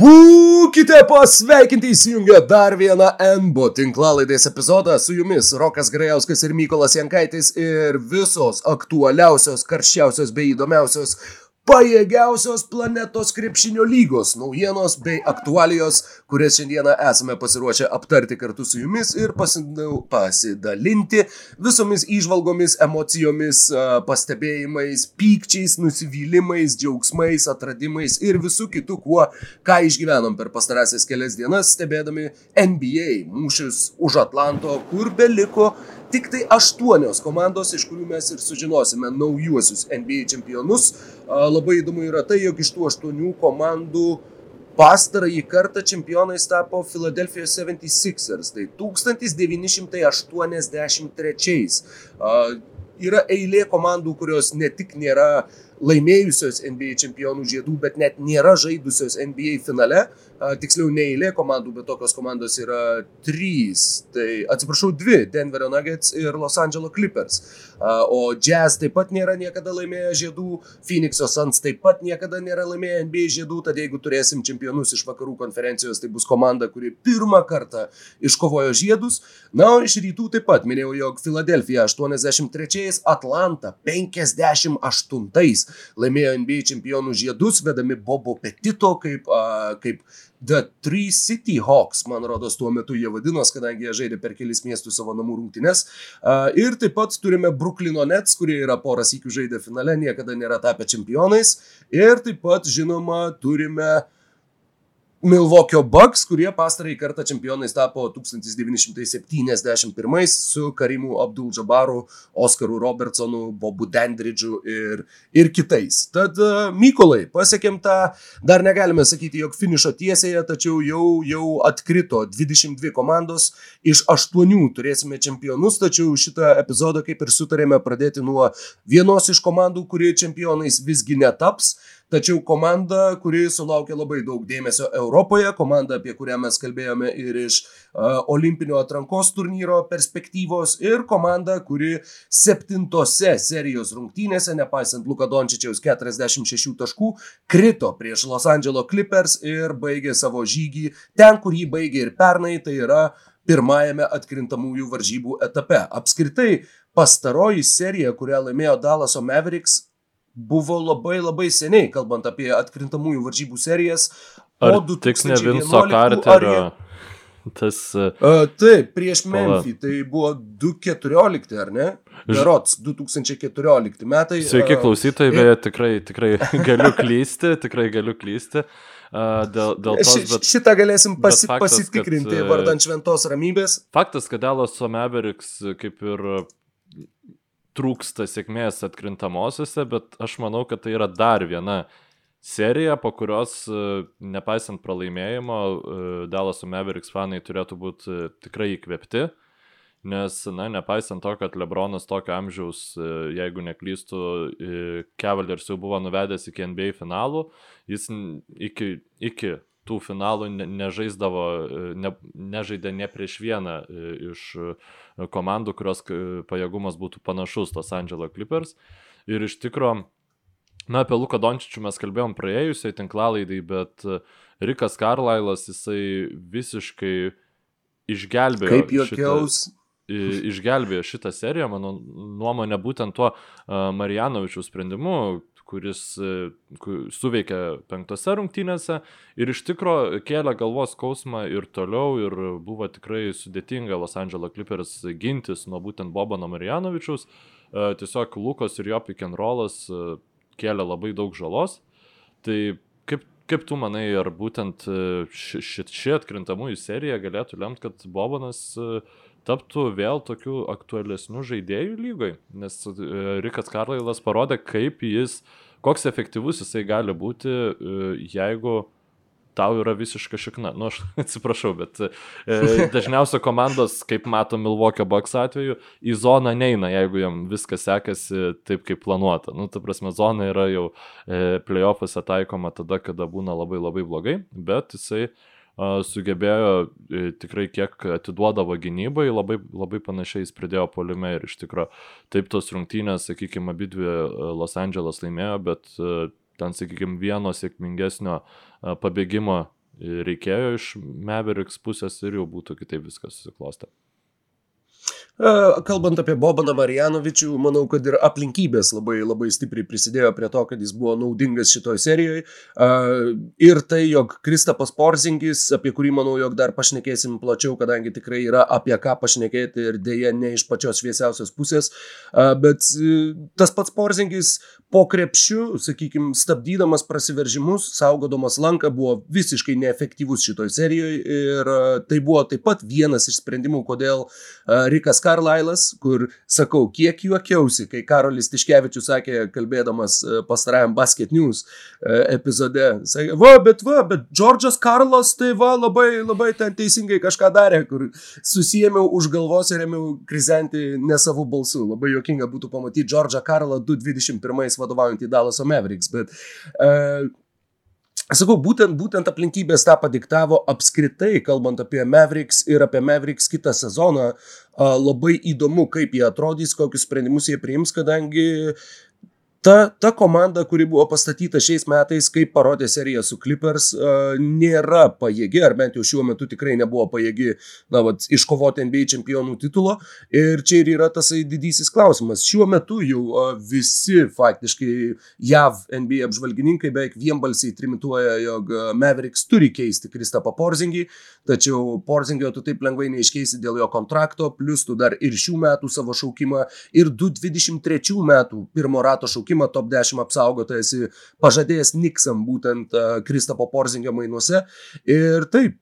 Būkite pasveikinti įsijungę dar vieną NBO tinklalaidės epizodą. Su jumis Rokas Grajauskas ir Mykolas Jankaitis ir visos aktualiausios, karščiausios bei įdomiausios pajėgiausios planetos krepšinio lygos naujienos bei aktualijos, kurias šiandieną esame pasiruošę aptarti kartu su jumis ir pasidalinti visomis išvalgomis, emocijomis, pastebėjimais, pykčiais, nusivylimais, džiaugsmais, atradimais ir visų kitų, kuo ką išgyvenom per pastarąsias kelias dienas, stebėdami NBA mūšius už Atlanto, kur beliko tik tai aštuonios komandos, iš kurių mes ir sužinosime naujuosius NBA čempionus. Labai įdomu yra tai, jog iš tų aštuonių komandų pastarąjį kartą čempionais tapo Philadelphia 76ers, tai 1983. Yra eilė komandų, kurios ne tik nėra laimėjusios NBA čempionų žiedų, bet net nėra žaidusios NBA finale, tiksliau ne eilė komandų, bet tokios komandos yra trys. Tai atsiprašau, dvi - Denverio Nuggets ir Los Angeles Clippers. O Jazz taip pat nėra niekada laimėję žiedų, Phoenix'o Suns taip pat niekada nėra laimėję NBA žiedų, tad jeigu turėsim čempionus iš vakarų konferencijos, tai bus komanda, kuri pirmą kartą iškovojo žiedus. Na, o iš rytų taip pat minėjau, jog Philadelphia 83, Atlanta 58 laimėjo NBA čempionų žiedus, vedami Bobo Petito kaip, kaip The Three City Hawks, man rodos, tuo metu jie vadinos, kadangi jie žaidė per kelis miestus savo namų rungtynes. Ir taip pat turime Brooklyno Nets, kurie yra porą sykių žaidę finale, niekada nėra tapę čempionais. Ir taip pat, žinoma, turime uh, Milvokio Bucks, kurie pastarąjį kartą čempionais tapo 1971 su Karimu Abdul Jabaru, Oskaru Robertsonu, Bobu Dendridžu ir, ir kitais. Tad, uh, Mykolai, pasiekėm tą, dar negalime sakyti, jog finišo tiesėje, tačiau jau, jau atkrito 22 komandos, iš 8 turėsime čempionus, tačiau šitą epizodą kaip ir sutarėme pradėti nuo vienos iš komandų, kurie čempionais visgi netaps. Tačiau komanda, kuri sulaukė labai daug dėmesio Europoje, komanda, apie kurią mes kalbėjome ir iš uh, olimpinio atrankos turnyro perspektyvos, ir komanda, kuri septintose serijos rungtynėse, nepaisant Luka Dončičiaus 46 taškų, krito prieš Los Angeles Clippers ir baigė savo žygį ten, kur jį baigė ir pernai, tai yra pirmajame atkrintamųjų varžybų etape. Apskritai, pastaroji serija, kurią laimėjo Dallaso Mavericks, buvo labai labai seniai, kalbant apie atkrintamųjų varžybų serijas. Ar tik ne Vinco Carterio? Jie... Tas. Uh, taip, prieš Memphį, tai buvo 2014, ar ne? Berots 2014 metai. Sveiki klausytojai, beje, tikrai, tikrai galiu klysti, tikrai galiu klysti. Uh, dėl, dėl tos, bet, Šitą galėsim pasi, faktas, pasitikrinti kad, vardant šventos ramybės. Faktas, kad Elas Someveriks kaip ir trūksta sėkmės atkrintamosiose, bet aš manau, kad tai yra dar viena serija, po kurios, e, nepaisant pralaimėjimo, e, Dallaso Mavericks fanai turėtų būti e, tikrai įkvėpti, nes, na, nepaisant to, kad Lebronas tokio amžiaus, jeigu neklystų, Cavaliers jau buvo nuvedęs iki NBA finalų, jis iki, iki tų finalų ne, nežaisdavo, ne, nežaidė ne prieš vieną e, iš e, komandų, kurios pajėgumas būtų panašus Los Angeles Clippers. Ir iš tikrųjų, na, apie Luką Dončičių mes kalbėjom praėjusiai tinklalaidai, bet e, Rikas Karlailas, jisai visiškai išgelbėjo. Kaip juokiaus. Šitą, išgelbėjo šitą seriją, mano nuomonė, būtent tuo Marijanovičių sprendimu, kuris e, suveikė penktose rungtynėse ir iš tikro kėlė galvos skausmą ir toliau ir buvo tikrai sudėtinga Los Angeles Clippers gintis nuo būtent Bobano Marijanovičiaus. E, tiesiog Lukos ir jo pick and rollas e, kėlė labai daug žalos. Tai kaip, kaip tu manai, ar būtent ši, ši, ši atkrintamųjų serija galėtų lemti, kad Bobanas uh, taptų vėl tokiu aktualesniu žaidėjų lygoje, nes e, Rikas Karlailas parodė, kaip jis, koks efektyvus jisai gali būti, e, jeigu tau yra visiška šikna. Nu, aš atsiprašau, bet e, dažniausiai komandos, kaip matom Milvokio Bucks atveju, į zoną neina, jeigu jam viskas sekasi taip, kaip planuota. Nu, ta prasme, zona yra jau e, playoffuose taikoma tada, kada būna labai labai blogai, bet jisai e, sugebėjo e, tikrai kiek atiduodavo gynybai, labai, labai panašiai jis pridėjo polime ir iš tikrųjų taip tos rungtynės, sakykime, abi dvi e, Los Angeles laimėjo, bet e, ten, sakykime, vieno sėkmingesnio pabėgimo reikėjo iš Meveriks pusės ir jau būtų kitaip viskas susiklostę. Kalbant apie Bobaną Marijanovičių, manau, kad ir aplinkybės labai, labai stipriai prisidėjo prie to, kad jis buvo naudingas šitoje serijoje. Ir tai, jog Kristapas Porzingis, apie kurį manau, jog dar pašnekėsim plačiau, kadangi tikrai yra apie ką pašnekėti ir dėja ne iš pačios šviesiausios pusės. Bet e, tas pats Porzingis po krepšiu, sakykime, stabdydamas prasiveržimus, saugodamas lanką, buvo visiškai neefektyvus šitoje serijoje. Ir tai buvo taip pat vienas iš sprendimų, kodėl Rikas Carlylas, kur sakau, kiek juokiausi, kai Karolis Tiškevičius sakė, kalbėdamas e, pastarajam Basket News e, epizode, sakė, va, bet va, bet Džordžas Karlas tai va labai, labai ten teisingai kažką darė, kur susijėmiau už galvos ir ėmiau krizenti ne savo balsu. Labai juokinga būtų pamatyti Džordžą Karlą 221 vadovaujantį Dallaso Mavericks, bet uh, Sakau, būtent, būtent aplinkybės tą padiktavo apskritai, kalbant apie Mavericks ir apie Mavericks kitą sezoną. Labai įdomu, kaip jie atrodys, kokius sprendimus jie priims, kadangi ta, ta komanda, kuri buvo pastatyta šiais metais, kaip parodė serija su Clippers, nėra pajėgi, ar bent jau šiuo metu tikrai nebuvo pajėgi, na, vat, iškovoti NBA čempionų titulo. Ir čia ir yra tas didysis klausimas. Šiuo metu jau visi faktiškai JAV NBA apžvalgininkai beveik vienbalsiai trimituoja, jog Mavericks turi keisti Kristapą Porzingį, tačiau Porzingio tu taip lengvai neiškeisi dėl jo kontrakto, plus tu dar ir šių metų savo šaukimą, ir 2023 metų pirmo rato šaukimą šaukimą top 10 apsaugotojas pažadėjęs Niksam būtent Kristapo Porzingio mainuose. Ir taip,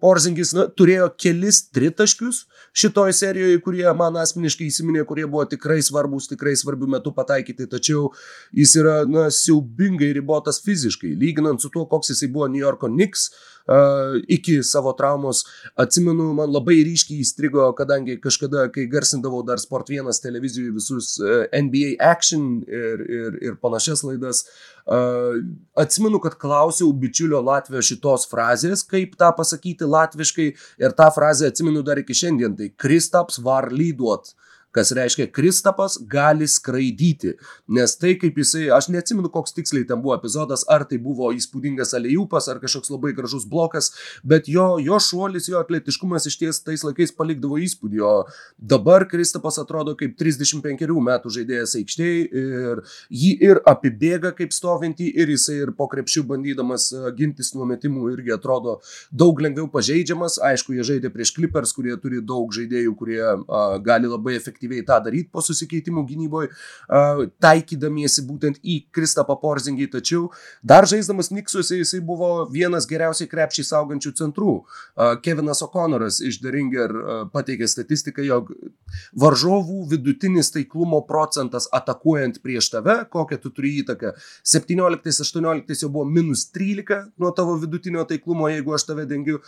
Porzingis na, turėjo kelis tritaškius šitoj serijoje, kurie man asmeniškai įsiminė, kurie buvo tikrai svarbus, tikrai svarbių metų pataikyti, tačiau jis yra na, siaubingai ribotas fiziškai, lyginant su tuo, koks jisai buvo New Yorko Knicks iki savo traumos. Atsimenu, man labai ryškiai įstrigo, kadangi kažkada, kai garsindavau dar Sport 1 televizijoje visus NBA Action ir, ir, ir panašias laidas, atsimenu, kad klausiau bičiulio Latvijos šitos frazės, kaip tą pasakyti latviškai ir tą frazę atsimenu dar iki šiandien, tai Kristaps var lyduot kas reiškia Kristapas gali skraidyti. Nes tai kaip jisai, aš neatsimenu, koks tiksliai ten buvo epizodas, ar tai buvo įspūdingas alejūpas, ar kažkoks labai gražus blokas, bet jo, jo šuolis, jo atletiškumas iš ties tais laikais palikdavo įspūdį, o dabar Kristapas atrodo kaip 35 metų žaidėjas aikštėje ir jį ir apibėga kaip stovintį, ir jisai ir po krepšių bandydamas gintis nuo metimų irgi atrodo daug lengviau pažeidžiamas. Aišku, jie žaidė prieš Clippers, kurie turi daug žaidėjų, kurie a, gali labai efektyviai efektyviai tą daryti po susikeitimų gynyboje, taikydamiesi būtent į Kristapą Porzingį, tačiau dar žaisdamas Niksuose jisai buvo vienas geriausiai krepšiai saugančių centrų. Kevinas O'Connoras iš The Ringer pateikė statistiką, jog varžovų vidutinis taiklumo procentas atakuojant prieš tave, kokią tu turi įtaką. 17-18 jau buvo minus 13 nuo tavo vidutinio taiklumo, jeigu aš tave dengiu.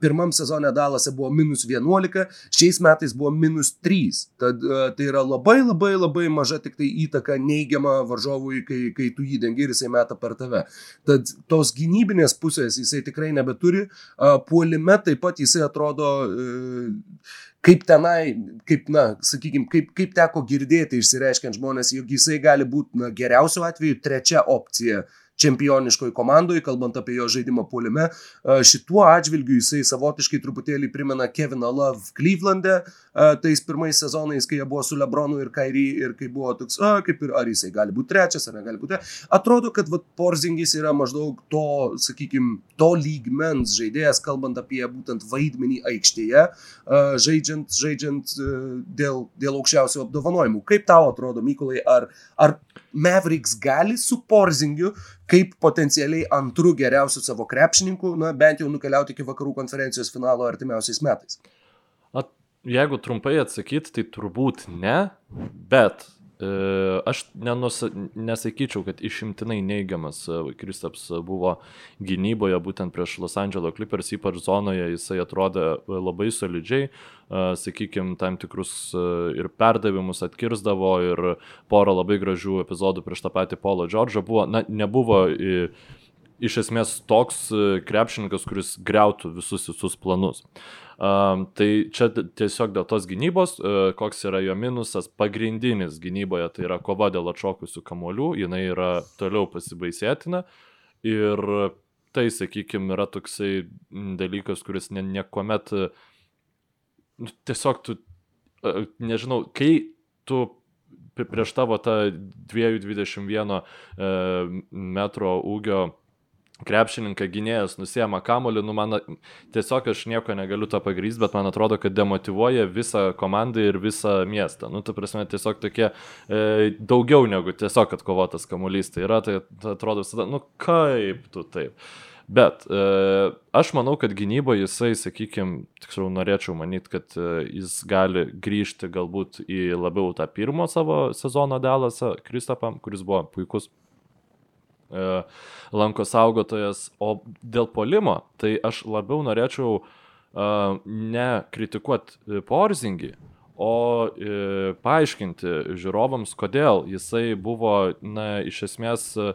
Pirmam sezone Dalase buvo minus 11, šiais metais buvo minus 3. Tad kad uh, tai yra labai labai labai maža tik tai įtaka neigiama varžovui, kai, kai tu jį dengi ir jisai meta per tave. Tad tos gynybinės pusės jisai tikrai nebeturi, puolime taip pat jisai atrodo uh, kaip tenai, kaip, na, sakykime, kaip, kaip teko girdėti išsireiškiant žmonės, jog jisai gali būti, na, geriausiu atveju trečia opcija uh, čempioniškoj komandoj, kalbant apie jo žaidimą puolime. Šituo atžvilgiu jisai savotiškai truputėlį primena Keviną Love Cleveland'e, tais pirmais sezonais, kai jie buvo su Lebronu ir Kairi ir kai buvo toks, a, kaip ir ar jisai gali būti trečias, ar negali būti. Atrodo, kad vat, Porzingis yra maždaug to, sakykime, to lygmens žaidėjas, kalbant apie būtent vaidmenį aikštėje, žaidžiant, žaidžiant dėl, dėl aukščiausių apdovanojimų. Kaip tau atrodo, Mykolai, ar, ar Mavericks gali su Porzingiu kaip potencialiai antrų geriausių savo krepšininkų, na bent jau nukeliauti iki vakarų konferencijos finalo artimiausiais metais? At, jeigu trumpai atsakyti, tai turbūt ne, bet aš nenusa, nesakyčiau, kad išimtinai neigiamas e, Kristaps buvo gynyboje būtent prieš Los Angeles Clippers, ypač zonoje jisai atrodė labai solidžiai, e, sakykime, tam tikrus ir perdavimus atkirsdavo ir porą labai gražių epizodų prieš tą patį Paulo Džordžą buvo, na, nebuvo iš esmės toks krepšininkas, kuris greutų visus visus planus. Um, tai čia tiesiog dėl tos gynybos, uh, koks yra jo minusas, pagrindinis gynyboje tai yra kova dėl atšokusių kamolių, jinai yra toliau pasibaisėtina. Ir tai, sakykime, yra toksai dalykas, kuris ne, niekuomet, nu, tiesiog tu, nežinau, kai tu prieš tavo tą 2,21 metro ūgio krepšininką gynėjas nusiema kamolį, nu man tiesiog aš nieko negaliu to pagrysti, bet man atrodo, kad demotivuoja visą komandą ir visą miestą. Nu, tu prasme, tiesiog tokie e, daugiau negu tiesiog atkovotas kamuolys. Tai yra, tai, tai atrodo visada, nu kaip tu taip. Bet e, aš manau, kad gynyboje jisai, sakykime, tiksliau norėčiau manyti, kad e, jis gali grįžti galbūt į labiau tą pirmo savo sezono Dalasą, Kristapam, kuris buvo puikus lanko saugotojas. O dėl polimo, tai aš labiau norėčiau uh, ne kritikuoti Porzingį, o uh, paaiškinti žiūrovams, kodėl jisai buvo, na, iš esmės uh,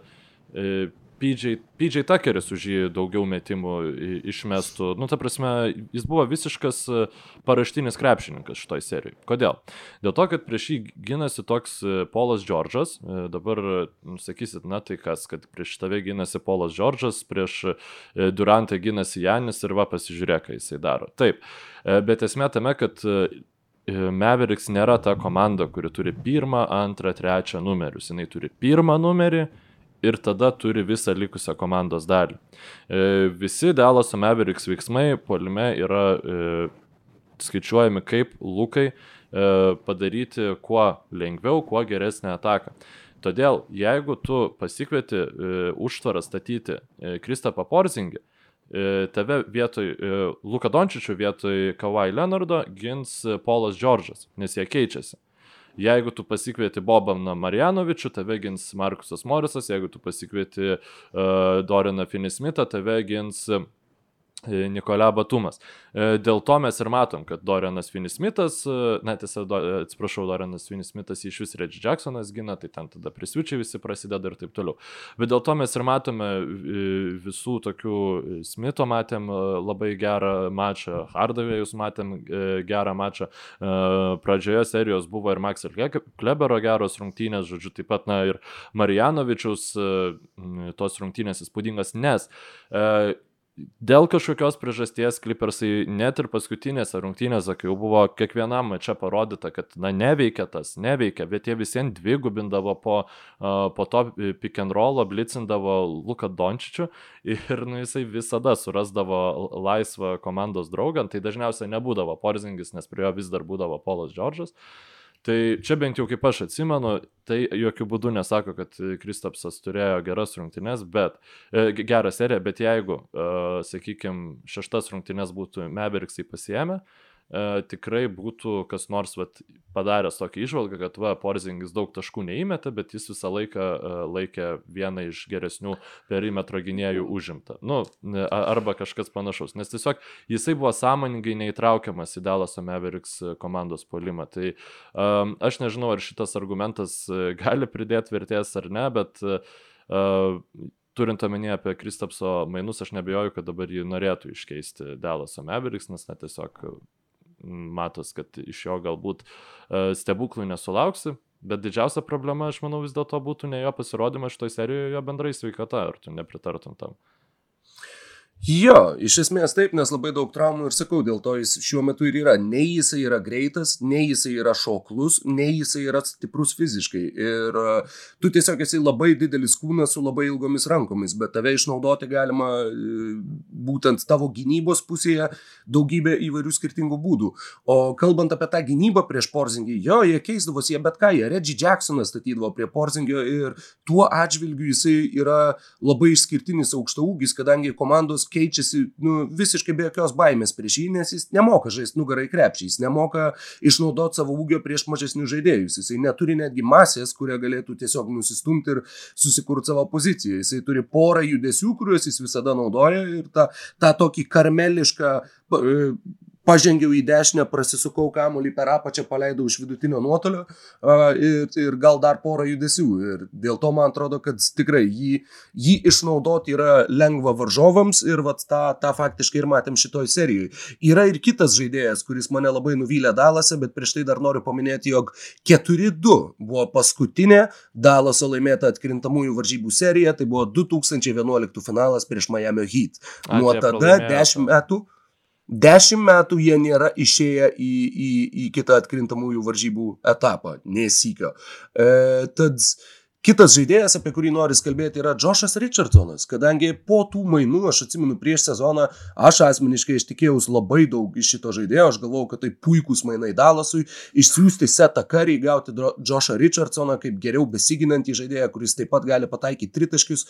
PJ, PJ Tuckeris už jį daugiau metimų išmestų. Nu, ta prasme, jis buvo visiškas e, paraštinis krepšininkas šitoj serijai. Kodėl? Dėl to, kad prieš jį gynasi toks e, Polas Džordžas. E, dabar nu, sakysit, na tai kas, kad prieš tave gynasi Polas Džordžas, prieš Durantą gynasi Janis ir va pasižiūrėk, ką jisai daro. Taip, bet esmė tame, kad Mavericks nėra ta komanda, kuri turi pirmą, antrą, trečią numerius. Jis turi pirmą numerį ir tada turi visą likusią komandos dalį. E, visi Dalaso Mavericks veiksmai polime yra e, skaičiuojami kaip lukai e, padaryti kuo lengviau, kuo geresnę ataką. Todėl, jeigu tu pasikvieti užtvarą statyti Kristapą Porzingį, tave vietoj Luka Dončičių, vietoj Kawhi Leonardo gins Polas Džordžas, nes jie keičiasi. Jeigu tu pasikvieti Bobaną Marjanovičių, tave gins Markusas Morisas, jeigu tu pasikvieti uh, Doriną Finismitą, tave gins uh, E, Nikolia Batumas. E, dėl to mes ir matom, kad Dorianas Finismitas, e, na tiesa, do, atsiprašau, Dorianas Finismitas iš vis Reggie Jacksonas gina, tai ten tada prisvičiai visi prasideda ir taip toliau. Bet dėl to mes ir matome visų tokių Smito matėm labai gerą mačą, Hardavėjus matėm gerą mačą. Pradžioje serijos buvo ir Max Klebero geros rungtynės, žodžiu, taip pat, na ir Marijanovičius tos rungtynės įspūdingas, nes dėl kažkokios priežasties Clippersai net ir paskutinėse rungtynėse, kai jau buvo kiekvienam mačia parodyta, kad na neveikia tas, neveikia, bet jie visiems dvigubindavo po, uh, po to pick and rollo, blicindavo Luką Dončičių ir nu, jisai visada surasdavo laisvą komandos draugą, tai dažniausiai nebūdavo Porzingis, nes prie jo vis dar būdavo Polas Džordžas. Uh, Tai čia bent jau kaip aš atsimenu, tai jokių būdų nesako, kad Kristapsas turėjo geras rungtynes, bet e, gerą seriją, bet jeigu, e, sakykime, šeštas rungtynes būtų Meveriksai pasiemę, e, e, tikrai būtų kas nors vat, padaręs tokią išvalgą, kad va, Porzingis daug taškų neįmeta, bet jis visą laiką e, laikė vieną iš geresnių perimetro gynėjų užimtą. Nu, arba kažkas panašaus, nes tiesiog jisai buvo sąmoningai neįtraukiamas į Dallas Mavericks komandos polimą. Tai um, aš nežinau, ar šitas argumentas e, gali pridėti vertės ar ne, bet uh, turint omenyje apie Kristapso mainus, aš nebejoju, kad dabar jį norėtų iškeisti Dallas Mavericks, nes na, tiesiog matos, kad iš jo galbūt e, stebuklų nesulauksi. Bet didžiausia problema, aš manau, vis dėlto būtų ne jo pasirodymas šitoje serijoje, jo bendrai sveikata, ar tu nepritartum tam? Jo, iš esmės taip, nes labai daug traumų ir sakau, dėl to jis šiuo metu ir yra. Nei jisai yra greitas, nei jisai yra šoklus, nei jisai yra stiprus fiziškai. Ir uh, tu tiesiog esi labai didelis kūnas su labai ilgomis rankomis, bet tave išnaudoti galima uh, būtent tavo gynybos pusėje daugybė įvairių skirtingų būdų. O kalbant apie tą gynybą prieš Porzingį, jo, jie keisdavosi, jie bet ką, jie Reggie Jacksoną statydavo prie Porzingio ir tuo atžvilgiu jisai yra labai išskirtinis aukštaūgis, kadangi komandos keičiasi nu, visiškai be jokios baimės prieš jį, nes jis nemoka žaisti nugarai krepšiai, jis nemoka išnaudoti savo ūgio prieš mažesnius žaidėjus, jisai neturi netgi masės, kurią galėtų tiesiog nusistumti ir susikurti savo poziciją. Jisai turi porą judesių, kuriuos jis visada naudoja ir tą, tą tokį karmelišką pažengiau į dešinę, prasisukau kamuolį per apačią, paleidau iš vidutinio nuotolio ir, ir gal dar porą judesių. Ir dėl to man atrodo, kad tikrai jį, jį išnaudoti yra lengva varžovams ir vat, tą, tą faktiškai ir matėm šitoj serijoje. Yra ir kitas žaidėjas, kuris mane labai nuvylė Dalase, bet prieš tai dar noriu paminėti, jog 4-2 buvo paskutinė Dalaso laimėta atkrintamųjų varžybų serija, tai buvo 2011 finalas prieš Miami Heat. Nuo tada 10 metų Dešimt metų jie nėra išėję į, į, į kitą atkrintamųjų varžybų etapą, nesykio. E, tad Kitas žaidėjas, apie kurį noriu kalbėti, yra Joshas Richardsonas, kadangi po tų mainų, aš atsimenu prieš sezoną, aš asmeniškai iš tikėjausi labai daug iš šito žaidėjo, aš galvojau, kad tai puikūs mainai Dalasui, išsiųsti setą karį, gauti Joshą Richardsoną kaip geriau besiginantį žaidėją, kuris taip pat gali pataikyti tritaškius.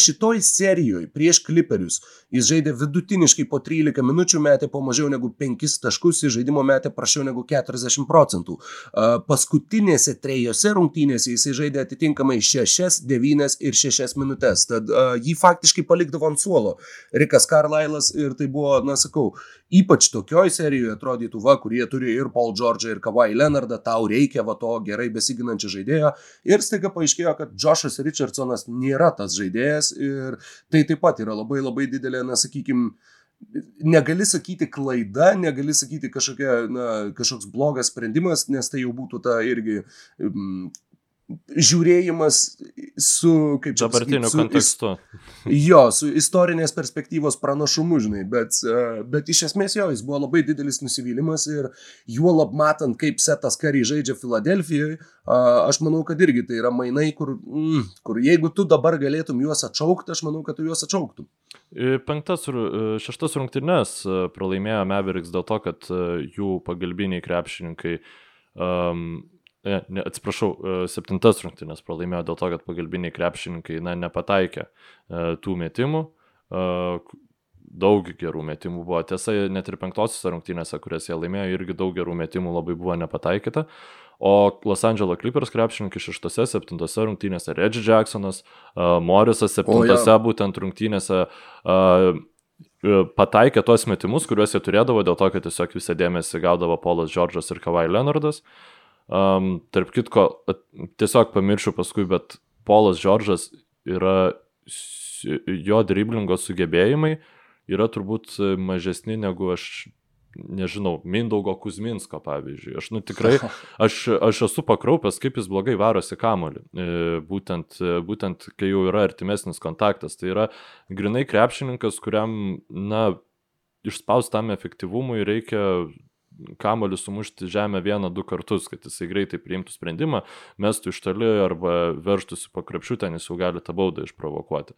Šitoj serijoje prieš Clipperius jis žaidė vidutiniškai po 13 minučių, metė po mažiau negu 5 taškus, į žaidimo metė prašiau negu 40 procentų. Paskutinėse trejose rungtynėse jisai žaidė atitinkamai atitinkamai 6, 9 ir 6 minutės. Tad uh, jį faktiškai palikdavo ant suolo Rikas Carlylas ir tai buvo, na sakau, ypač tokioj serijoje atrodytų, va, kurie turi ir Paul George, ir Kawhi Leonardą, tau reikia va to gerai besiginančio žaidėjo. Ir staiga paaiškėjo, kad Joshas Richardsonas nėra tas žaidėjas ir tai taip pat yra labai labai didelė, na sakykime, negali sakyti klaida, negali sakyti kažkokia, na, kažkoks blogas sprendimas, nes tai jau būtų ta irgi mm, žiūrėjimas su, kaip čia dabartiniu su, kontekstu. Jo, su istorinės perspektyvos pranašumu, žinai, bet, e, bet iš esmės jo, jis buvo labai didelis nusivylimas ir juolab matant, kaip Setas Kary žaidžia Filadelfijoje, aš manau, kad irgi tai yra mainai, kur, mm, kur jeigu tu dabar galėtum juos atšaukti, aš manau, kad tu juos atšauktum. Penktas ir šeštas rungtynes pralaimėjo Mavericks dėl to, kad jų pagalbiniai krepšininkai um, ne, ne, atsiprašau, e, septintas rungtynės pralaimėjo dėl to, kad pagalbiniai krepšininkai na, nepataikė e, tų metimų. E, daug gerų metimų buvo. Tiesa, net ir penktosios rungtynėse, kurias jie laimėjo, irgi daug gerų metimų labai buvo nepataikyta. O Los Angeles Clippers krepšininkai šeštose, septintose rungtynėse, Reggie Jacksonas, uh, Morrisas septintose būtent rungtynėse uh, pataikė tuos metimus, kuriuos jie turėdavo dėl to, kad tiesiog visą dėmesį gaudavo Polas Džordžas ir Kawhi Leonardas. Uh, Um, tarp kitko, tiesiog pamiršiu paskui, bet Polas Džordžas yra, jo driblingo sugebėjimai yra turbūt mažesni negu aš, nežinau, Mindaugo Kuzminsko pavyzdžiui. Aš, nu tikrai, aš, aš esu pakraupęs, kaip jis blogai varosi kamolį. E, būtent, būtent, kai jau yra artimesnis kontaktas. Tai yra grinai krepšininkas, kuriam, na, išspaustam efektyvumui reikia kamoliu sumušti žemę vieną, du kartus, kad jisai greitai priimtų sprendimą, mestų iš toli arba verštųsi po krepšių, ten jis jau gali tą baudą išprovokuoti.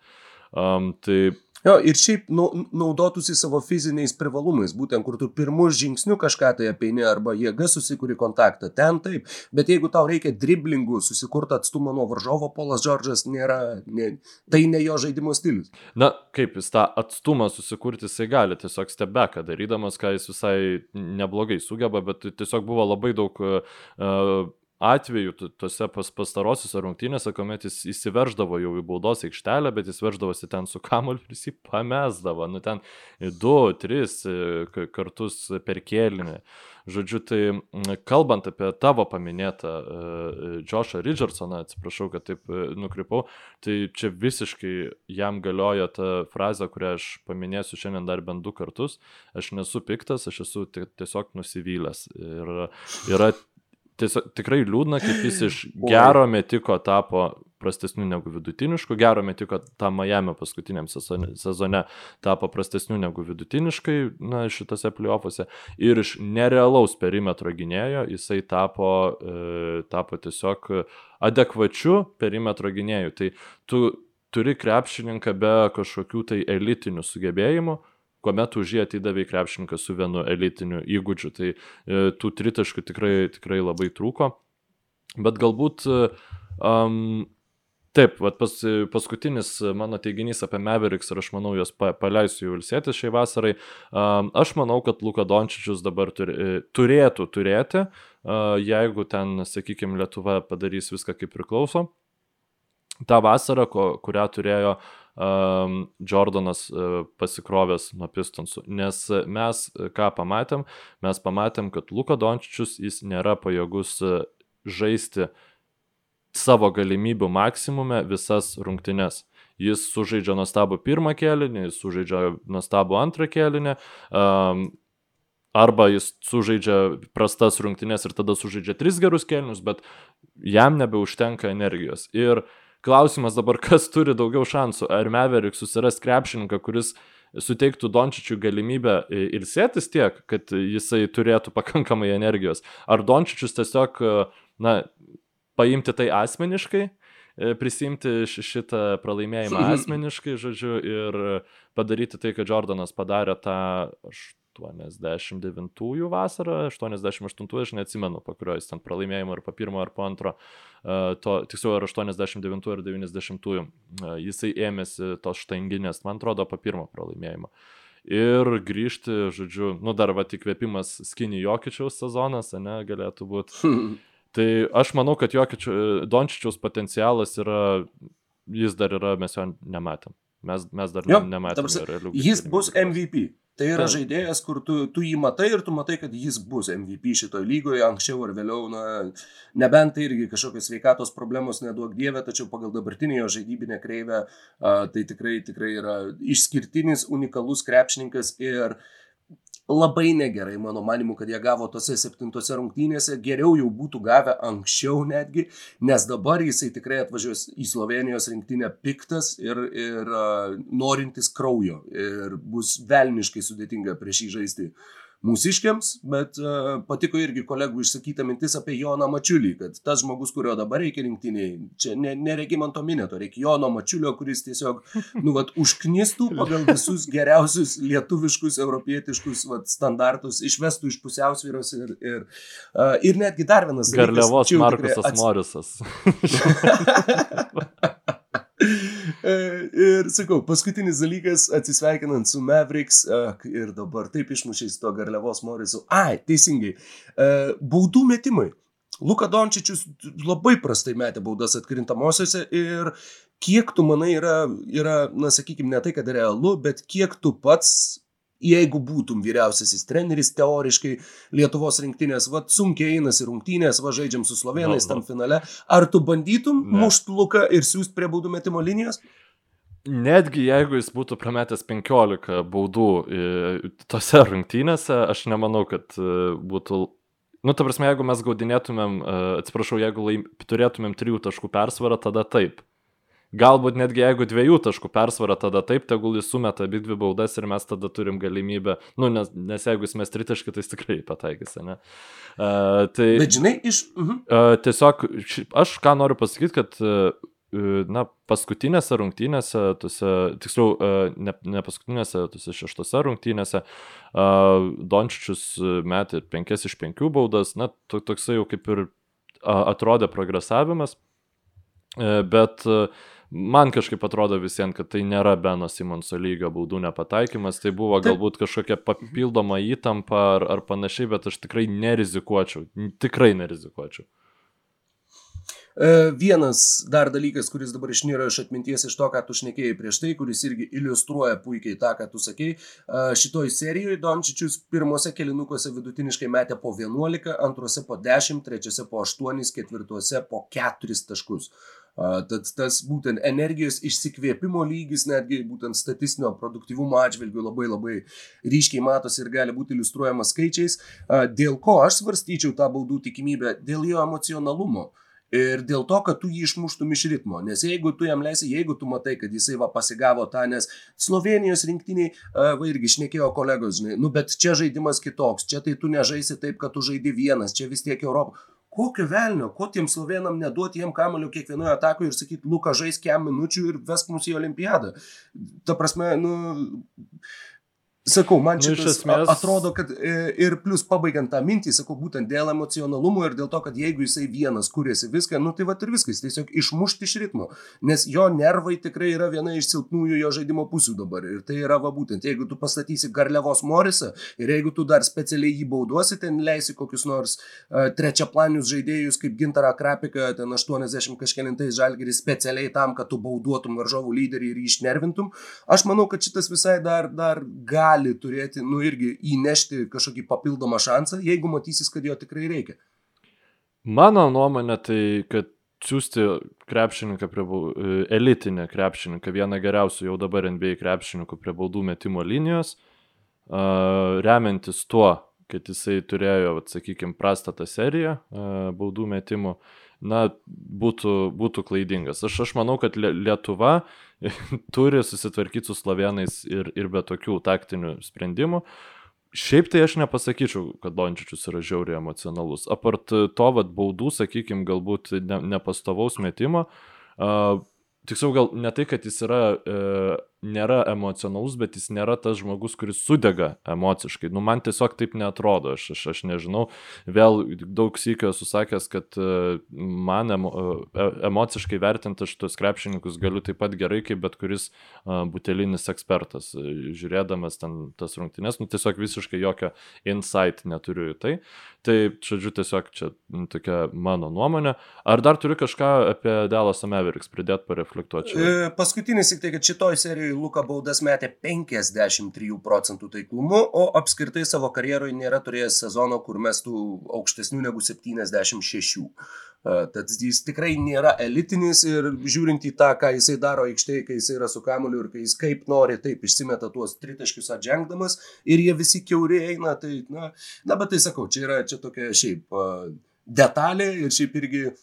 Um, tai Jo, ir šiaip nu, naudotųsi savo fiziniais privalumais, būtent kur tu pirmų žingsnių kažką tai apeini arba jėga susikūri kontaktą, ten taip, bet jeigu tau reikia driblingų susikurti atstumą nuo varžovo, Polas Džordžas nėra, ne, tai ne jo žaidimo stilius. Na, kaip jis tą atstumą susikurti, jisai gali tiesiog stebeką darydamas, ką jis visai neblogai sugeba, bet tiesiog buvo labai daug uh, atvejų tuose pas, pastarosiuose rungtynėse, kuomet jis įsiverždavo jau į baudos aikštelę, bet jis verždavosi ten su kamuoliu ir jis jį pamesdavo, nu ten du, tris e, kartus per kėlinį. Žodžiu, tai kalbant apie tavo paminėtą uh, Joshą Richardsoną, atsiprašau, kad taip nukrypau, tai čia visiškai jam galioja ta frazė, kurią aš paminėsiu šiandien dar bent du kartus. Aš nesu piktas, aš esu tiesiog nusivylęs. Ir yra tiesiog tikrai liūdna, kaip jis iš gero metiko tapo prastesniu negu vidutinišku, gero metiko tam Miami paskutiniam sezone, sezone tapo prastesniu negu vidutiniškai, na, šitose playoffuose. Ir iš nerealaus perimetro gynėjo jisai tapo, e, tapo tiesiog adekvačiu perimetro gynėjų. Tai tu turi krepšininką be kažkokių tai elitinių sugebėjimų, kuomet už jį atidavė krepšininką su vienu elitiniu įgūdžiu. Tai e, tų tritaškų tikrai, tikrai labai trūko. Bet galbūt um, Taip, pas, paskutinis mano teiginys apie Mavericks ir aš manau, jos pa, paleisiu jau ilsėtis šiai vasarai. Um, aš manau, kad Luka Dončičius dabar turi, e, turėtų turėti, uh, jeigu ten, sakykime, Lietuva padarys viską kaip priklauso. Ta vasara, ko, kurią turėjo um, Jordanas uh, pasikrovęs nuo Pistonsų. Nes mes ką pamatėm, mes pamatėm, kad Luka Dončičius jis nėra pajėgus žaisti savo galimybių maksimume visas rungtynes. Jis sužaidžia nuostabų pirmą kėlinį, jis sužaidžia nuostabų antrą kėlinį, um, arba jis sužaidžia prastas rungtynes ir tada sužaidžia tris gerus kėlinius, bet jam nebeužtenka energijos. Ir klausimas dabar, kas turi daugiau šansų, ar Meverick susiras krepšininką, kuris suteiktų Dončičiui galimybę ilsėtis tiek, kad jisai turėtų pakankamai energijos, ar Dončičius tiesiog, na, paimti tai asmeniškai, prisimti šitą pralaimėjimą asmeniškai, žodžiu, ir padaryti tai, kad Jordanas padarė tą 89-ųjų vasarą, 88-ųjų, aš neatsimenu, po kurio jis ten pralaimėjimo ar po pirmo ar po antro, to, tiksliau, ar 89-ųjų ar 90-ųjų, jisai ėmėsi tos štanginės, man atrodo, po pirmo pralaimėjimo. Ir grįžti, žodžiu, nu dar va įkvėpimas Skinny Jokičiaus sezonas, ne, galėtų būti. tai aš manau, kad Jokičiaus, Dončičiaus potencialas yra, jis dar yra, mes jo nematėm. Mes, mes dar jo, nematėme realių. Jis bus MVP. Tai yra žaidėjas, kur tu, tu jį matai ir tu matai, kad jis bus MVP šitoje lygoje anksčiau ar vėliau, na, nebent tai irgi kažkokios sveikatos problemos neduok dievė, tačiau pagal dabartinį jo žaidybinę kreivę a, tai tikrai, tikrai yra išskirtinis, unikalus krepšininkas ir uh, labai negerai, mano manimu, kad jie gavo tose septintose rungtynėse, geriau jau būtų gavę anksčiau netgi, nes dabar jisai tikrai atvažiuos į Slovenijos rinktinę piktas ir, ir uh, norintis kraujo. Ir bus velniškai sudėtinga prieš jį žaisti mūsiškiams, bet uh, patiko irgi kolegų išsakyta mintis apie Joną Mačiulį, kad tas žmogus, kurio dabar reikia rinktiniai, čia ne, nereikia man to minėto, reikia Jono Mačiulio, kuris tiesiog, nu, vat, užknistų pagal visus geriausius lietuviškus, europietiškus vat, standartus, išvestų iš pusiausvyros ir, ir, uh, ir netgi dar vienas. Garliavos Markusas ats... Morisas. ir sakau, paskutinis dalykas, atsisveikinant su Mavericks ir dabar taip išmušiais to garliavos Morisu. Ai, teisingai. Baudų metimai. Luka Dončičius labai prastai metė baudas atkrintamosiose ir kiek tu manai yra, yra na sakykime, ne tai, kad realu, bet kiek tu pats jeigu būtum vyriausiasis treneris, teoriškai Lietuvos rinktinės, va, sunkiai einasi rungtynės, va, žaidžiam su slovenais tam finale, ar tu bandytum mušt luką ir siūst prie baudų metimo linijos? Netgi jeigu jis būtų prametęs 15 baudų tose rungtynėse, aš nemanau, kad e, būtų Nu, ta prasme, jeigu mes gaudinėtumėm, e, atsiprašau, jeigu laim, turėtumėm trijų taškų persvarą, tada taip. Galbūt netgi jeigu dviejų taškų persvara, tada taip, tegul jis sumeta abi dvi baudas ir mes tada turim galimybę, nu, nes, nes jeigu jis mes tritaškį, tai jis tikrai pataikys, ne? Uh, tai, Bet žinai, iš... Uh -huh. uh, tiesiog, aš ką noriu pasakyti, kad uh, na, paskutinėse rungtynėse, tuose, tiksliau, ne, ne paskutinėse, tuose šeštose rungtynėse, Dončičius metė 5 iš 5 baudas, na, toksai jau kaip ir atrodė progresavimas, bet uh, man kažkaip atrodo visiems, kad tai nėra Beno Simonso lygio baudų nepataikymas, tai buvo galbūt kažkokia papildoma įtampa ar, ar panašiai, bet aš tikrai nerizikuočiau, tikrai nerizikuočiau. E, vienas dar dalykas, kuris dabar išnyra iš atminties iš to, ką tu šnekėjai prieš tai, kuris irgi iliustruoja puikiai tą, ką tu sakei. E, šitoj serijoje Dončičius pirmose kelinukuose vidutiniškai metė po 11, antrose po 10, trečiose po 8, ketvirtuose po 4 taškus. Tad tas būtent energijos išsikvėpimo lygis, netgi būtent statistinio produktivumo atžvilgių labai labai ryškiai matosi ir gali būti iliustruojamas skaičiais. Dėl ko aš svarstyčiau tą baudų tikimybę? Dėl jo emocionalumo. Ir dėl to, kad tu jį išmuštum iš ritmo. Nes jeigu tu jam leisi, jeigu tu matai, kad jisai va pasigavo tą, nes Slovenijos rinktiniai, va irgi išnekėjo kolegos, žinai, nu bet čia žaidimas kitoks, čia tai tu nežaisi taip, kad tu žaidi vienas, čia vis tiek Europą kokio velnio, ko tiem slovenam neduoti jiem kamulio kiekvienoje atakoje ir sakyti, Luka žais kem minučių ir vesk mus į olimpiadą. Ta prasme, nu, Sakau, man čia Nu, esmės- atrodo, kad e, ir plus pabaigiant tą mintį, sakau, būtent dėl emocionalumo ir dėl to, kad jeigu jisai vienas kuriasi viską, nu tai va ir viskas, tiesiog išmušti iš ritmo, nes jo nervai tikrai yra viena iš silpnųjų jo žaidimo pusių dabar. Ir tai yra va būtent, jeigu tu pastatysi Garliavos Morisą ir jeigu tu dar specialiai jį bauduosi, ten leisi kokius nors uh, trečiaplanius žaidėjus kaip Gintarą Krapiką, ten 80 kažkėlintais žalgeris specialiai tam, kad tu bauduotum varžovų lyderį ir jį išnervintum, aš manau, kad šitas visai dar, dar gali turėti, nu irgi įnešti kažkokį papildomą šansą, jeigu matysis, kad jo tikrai reikia. Mano nuomonė tai, kad siūsti krepšininką prie e, elitinę krepšininką, vieną geriausių jau dabar NBA krepšininkų prie baudų metimo linijos, remiantis tuo, kad jisai turėjo, sakykime, prastą tą seriją baudų metimų, na, būtų, būtų klaidingas. Aš, aš manau, kad Lie- Lietuva turi susitvarkyti su slovenais ir, ir be tokių taktinių sprendimų. Šiaip tai aš nepasakyčiau, kad Dončičius yra žiauriai emocionalus. Apart to, vad, baudų, sakykime, galbūt ne, nepastovaus metimo, uh, tiksliau gal ne tai, kad jis yra, uh, nėra emocionalus, bet jis nėra tas žmogus, kuris sudega emociškai. Nu, man tiesiog taip netrodo, aš, aš, aš nežinau. Vėl daug sykio esu sakęs, kad uh, man emo, uh, emociškai vertinti aš tuos krepšininkus galiu taip pat gerai, kaip bet kuris uh, butelinis ekspertas. Žiūrėdamas ten tas rungtynes, nu tiesiog visiškai jokio insight neturiu į tai. Tai, žodžiu, tiesiog čia tokia mano nuomonė. Ar dar turi kažką apie Dallas Mavericks pridėti, pareflektuoti? E, Paskutinis tik tai, kad šitoj serijoje Luka baudas metė 53 procentų taiklumu, o apskritai savo karjeroje nėra turėjęs sezono, kur mestų aukštesnių negu 76. E, Tad jis tikrai nėra elitinis ir žiūrint į tą, ką jisai daro aikštėje, kai jisai yra su kamuoliu ir kai jis kaip nori, taip išsimeta tuos tritaškius atžengdamas ir jie visi keuri eina, tai, na, na, bet tai sakau, čia yra čia tokia šiaip e, detalė ir šiaip irgi a,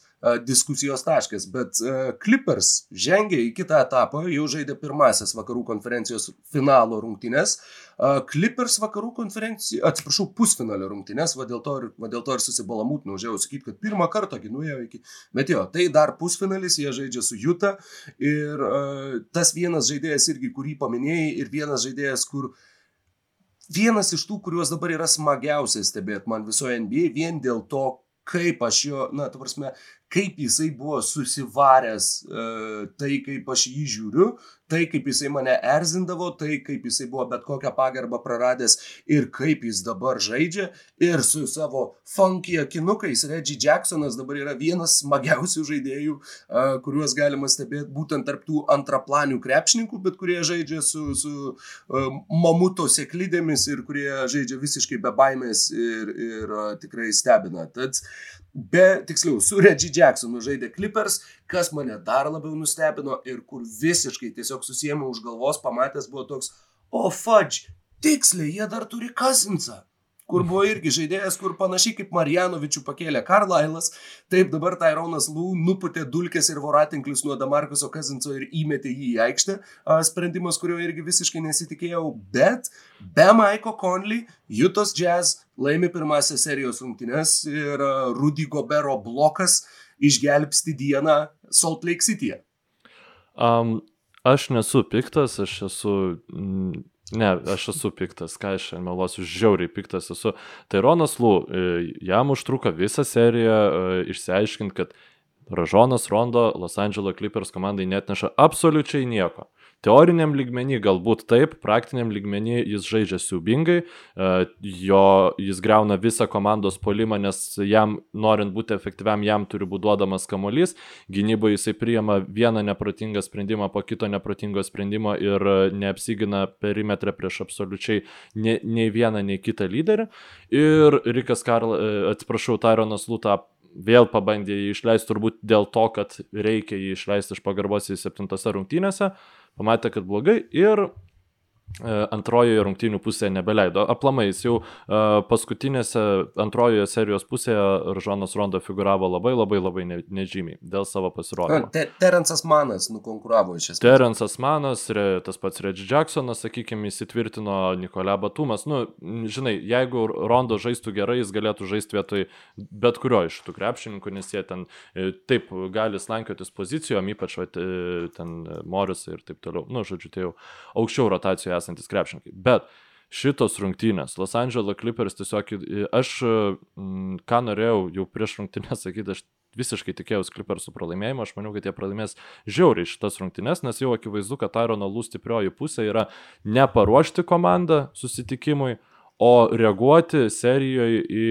diskusijos taškas, bet Clippers žengė į kitą etapą, jau žaidė pirmasis vakarų konferencijos finalo rungtynes. Clippers vakarų konferencijos, atsiprašau, pusfinalio rungtynes, va dėl to ir, va dėl to ir susibalamūtinau, žiau sakyti, kad pirmą kartą ginuoja iki, bet jo, tai dar pusfinalis, jie žaidžia su Juta ir a, tas vienas žaidėjas irgi, kurį paminėjai, ir vienas žaidėjas, kur vienas iš tų, kuriuos dabar yra smagiausia stebėti man visoje NBA, vien dėl to, kaip aš jo, na, tu prasme, kaip jisai buvo susivaręs, e, tai kaip aš jį žiūriu, tai kaip jisai mane erzindavo, tai kaip jisai buvo bet kokią pagarbą praradęs ir kaip jis dabar žaidžia ir su savo funky akinukais. Reggie Jacksonas dabar yra vienas smagiausių žaidėjų, e, kuriuos galima stebėti būtent tarptų antraplanių krepšininkų, bet kurie žaidžia su, su e, mamuto sėklidėmis ir kurie žaidžia visiškai be baimės ir, ir tikrai stebina. Tad be, tiksliau, su Reggie Jacksonu žaidė Clippers, kas mane dar labiau nustebino ir kur visiškai tiesiog susijęmi už galvos pamatęs buvo toks, o fudge, tiksliai, jie dar turi Kazinsą kur buvo irgi žaidėjas, kur panašiai kaip Marjanovičių pakėlė Karlailas, taip dabar Tyronas Lū nuputė dulkės ir voratinklius nuo Damarkuso Kazinso ir įmetė jį į aikštę. Sprendimas, kurio irgi visiškai nesitikėjau, bet be Maiko Conley, Jutos Jazz laimi pirmąsias serijos rungtynes ir Rudy Gobero blokas išgelbsti dieną Salt Lake City'e. Um, aš nesu piktas, aš esu... Ne, aš esu piktas, ką aš meluosiu, žiauriai piktas esu. Tai Ronas Lū, e, jam užtruko visą seriją e, išsiaiškinti, kad Ražonas Rondo Los Angeles Clippers komandai net neša absoliučiai nieko. Teoriniam lygmenį galbūt taip, praktiniam lygmenį jis žaidžia siubingai, e, jo, jis greuna visą komandos polimą, nes jam, norint būti efektyviam, jam turi būti duodamas kamuolys, gynyboje jisai priima vieną neprotingą sprendimą po kito neprotingo sprendimo ir e, neapsigina perimetrą prieš absoliučiai nei, nei vieną, nei kitą lyderį. Ir Rikas Karl, e, atsiprašau, Tyronas Lūta vėl pabandė jį išleisti turbūt dėl to, kad reikia jį išleisti iš pagarbos į septintose rungtynėse, pamatė, kad blogai ir antrojoje rungtynių pusėje nebeleido. Aplamai, jis jau uh, paskutinėse antrojoje serijos pusėje Žonas Rondo figuravo labai labai labai ne, nežymiai dėl savo pasirodymo. Te, Terensas Manas nukonkuravo iš esmės. Terensas Manas, tas pats Reggie Jacksonas, sakykime, įsitvirtino Nikolė Batumas. Nu, žinai, jeigu Rondo žaistų gerai, jis galėtų žaisti vietoj bet kurio iš tų krepšininkų, nes jie ten e, taip gali slankiotis pozicijom, ypač vat, e, ten Morisai ir taip toliau. Nu, žodžiu, tai jau aukščiau rotacijoje esantis krepšininkai. Bet šitos rungtynės, Los Angeles Clippers tiesiog, aš ką norėjau jau prieš rungtynę sakyti, aš visiškai tikėjausi Clippersų pralaimėjimo, aš maniau, kad jie pralaimės žiauriai šitas rungtynes, nes jau akivaizdu, kad Tyrono Lū stiprioji pusė yra neparuošti komandą susitikimui, o reaguoti serijoje į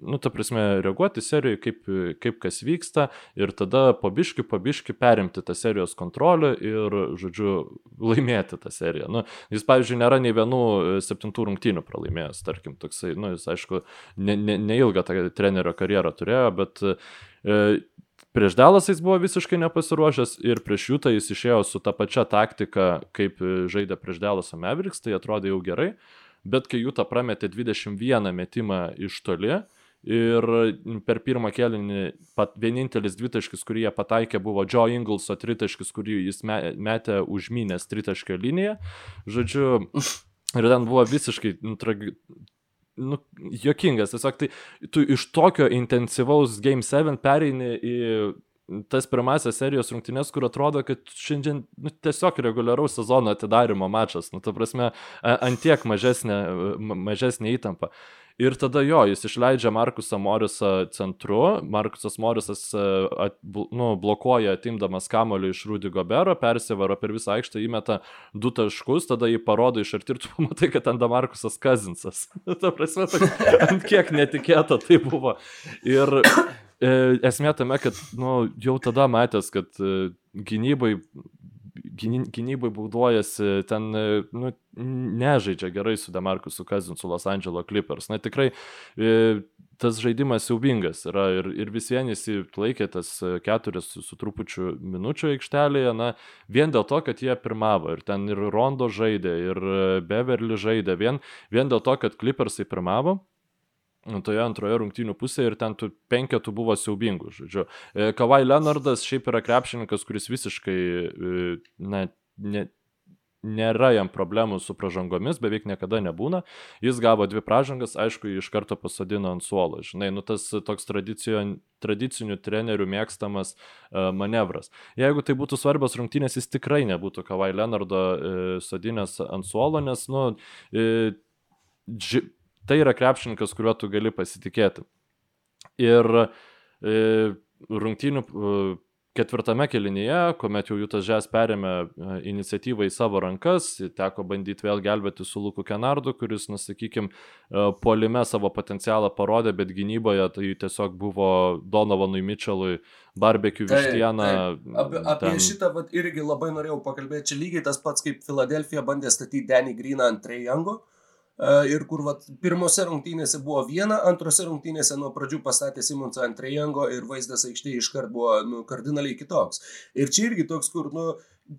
nu, ta prasme, reaguoti serijoje, kaip, kaip kas vyksta ir tada pabiški, pabiški perimti tą serijos kontrolę ir, žodžiu, laimėti tą seriją. Nu, jis, pavyzdžiui, nėra nei vienų e, septintų rungtynių pralaimėjęs, tarkim, toksai, nu, jis, aišku, neilgą ne, ne, ne tą trenerio karjerą turėjo, bet e, prieš Dalasą jis buvo visiškai nepasiruošęs ir prieš Jutą jis išėjo su ta pačia taktika, kaip žaidė prieš Dalasą Mavericks, tai atrodė jau gerai. Bet kai Jūta prametė 21 metimą iš toli, Ir per pirmą kėlinį pat, vienintelis dvitaškis, kurį jie pataikė, buvo Joe Inglso tritaškis, kurį jis metė užmynęs tritaškio liniją. Žodžiu, ir ten buvo visiškai nu, tragi, nu, jokingas. Tiesiog tai tu iš tokio intensyvaus Game 7 pereini į tas pirmasis serijos rungtynės, kur atrodo, kad šiandien nu, tiesiog reguliaraus sezono atidarimo mačas, nu, ta prasme, antiek mažesnė, mažesnė įtampa. Ir tada jo, jis išleidžia Markusą Morisą centru, Markusas Morisas e, at, nu, blokuoja atimdamas kamoliu iš Rudy Gobero, persivaro per visą aikštę, įmeta du taškus, tada jį parodo iš arti ir tu pamatai, kad ten Damarkusas Kazinsas. Ta prasme, tai, ant kiek netikėta tai buvo. Ir e, esmė tame, kad nu, jau tada matęs, kad e, gynybai gynybai būduojasi, ten nu, nežaidžia gerai su Demarkusu Kazinsu Los Angeles Clippers. Na tikrai e, tas žaidimas siaubingas yra ir, ir vis vien jis laikė tas keturis su, trupučiu minučių aikštelėje, na vien dėl to, kad jie pirmavo ir ten ir Rondo žaidė, ir Beverly žaidė, vien, vien dėl to, kad Clippersai pirmavo toje antroje rungtynių pusėje ir ten tų penketų buvo siaubingų, žodžiu. E, Kavai Leonardas šiaip yra krepšininkas, kuris visiškai, e, na, ne, nėra jam problemų su pražangomis, beveik niekada nebūna. Jis gavo dvi pražangas, aišku, iš karto pasodino ant suolo. Žinai, nu tas toks tradicinių trenerių mėgstamas uh, manevras. Jeigu tai būtų svarbios rungtynės, jis tikrai nebūtų Kavai Leonardo uh, sodinęs ant suolo, nes, nu, uh, dži, tai yra krepšininkas, kuriuo tu gali pasitikėti. Ir e, rungtynių e, ketvirtame kelinyje, kuomet jau Jutas Žes perėmė e, iniciatyvą į savo rankas, teko bandyti vėl gelbėti su Luku Kenardu, kuris, na, sakykime, polime savo potencialą parodė, bet gynyboje tai tiesiog buvo Donovanui Mitchellui barbekiu vištieną. Apie, apie ten... šitą vat, irgi labai norėjau pakalbėti. Čia lygiai tas pats, kaip Filadelfija bandė statyti Denny Greeną ant Trejango. Uh, ir kur vat, pirmose rungtynėse buvo viena, antrose rungtynėse nuo pradžių pastatė Simonsą ant Trejango ir vaizdas aikštėje iškart buvo nu, kardinaliai kitoks. Ir čia irgi toks, kur, nu,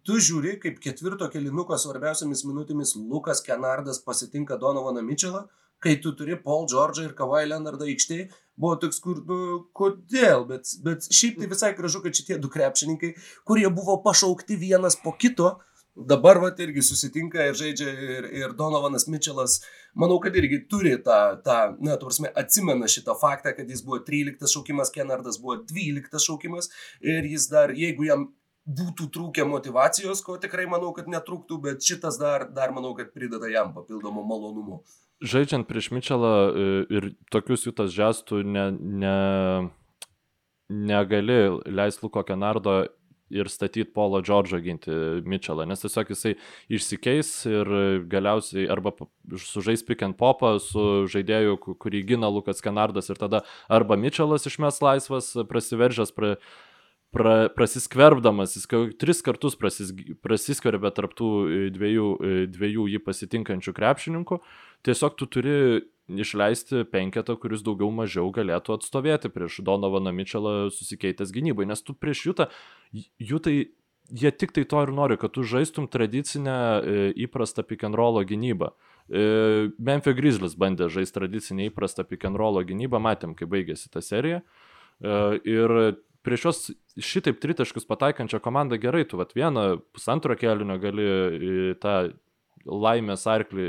tu žiūri, kaip ketvirto kelinuko svarbiausiamis minutėmis Lukas Kenardas pasitinka Donovaną Mitchellą, kai tu turi Paul George'ą ir Kawhi Leonardą aikštėje, buvo toks, kur, nu, kodėl, bet, bet šiaip tai visai gražu, kad šitie du krepšininkai, kurie buvo pašaukti vienas po kito, dabar vat irgi susitinka ir žaidžia ir, ir Donovanas Mitchellas, manau, kad irgi turi tą, tą na, tu prasme, atsimena šitą faktą, kad jis buvo 13 šaukimas, Kenardas buvo 12 šaukimas ir jis dar, jeigu jam būtų trūkę motivacijos, ko tikrai manau, kad netrūktų, bet šitas dar, dar manau, kad prideda jam papildomų malonumų. Žaidžiant prieš Mitchellą e, ir tokius jūtas žestų ne, ne, negali leisti Luko Kenardo ir statyti Polo Džordžą ginti Mitchellą, nes tiesiog jisai išsikeis ir galiausiai arba sužais pick and popą su žaidėju, kurį gina Lukas Kenardas ir tada arba Mitchellas išmes laisvas, prasiveržęs pra, pra, prasiskverbdamas, jis tris kartus prasis, prasiskverbė tarptų dviejų, dviejų jį pasitinkančių krepšininkų, tiesiog tu turi išleisti penketą, kuris daugiau mažiau galėtų atstovėti prieš Donovaną Mitchellą susikeitęs gynybai, nes tu prieš Jutą, Jutai jie tik tai to ir nori, kad tu žaistum tradicinę e, įprastą pick and rollo gynybą. E, Memphis Grizzlies bandė žaisti tradicinę įprastą pick and rollo gynybą, matėm, kaip baigėsi ta serija. E, ir prieš juos šitaip tritaškus pataikančią komandą gerai, tu vat vieną pusantro kelionio gali tą laimės arklį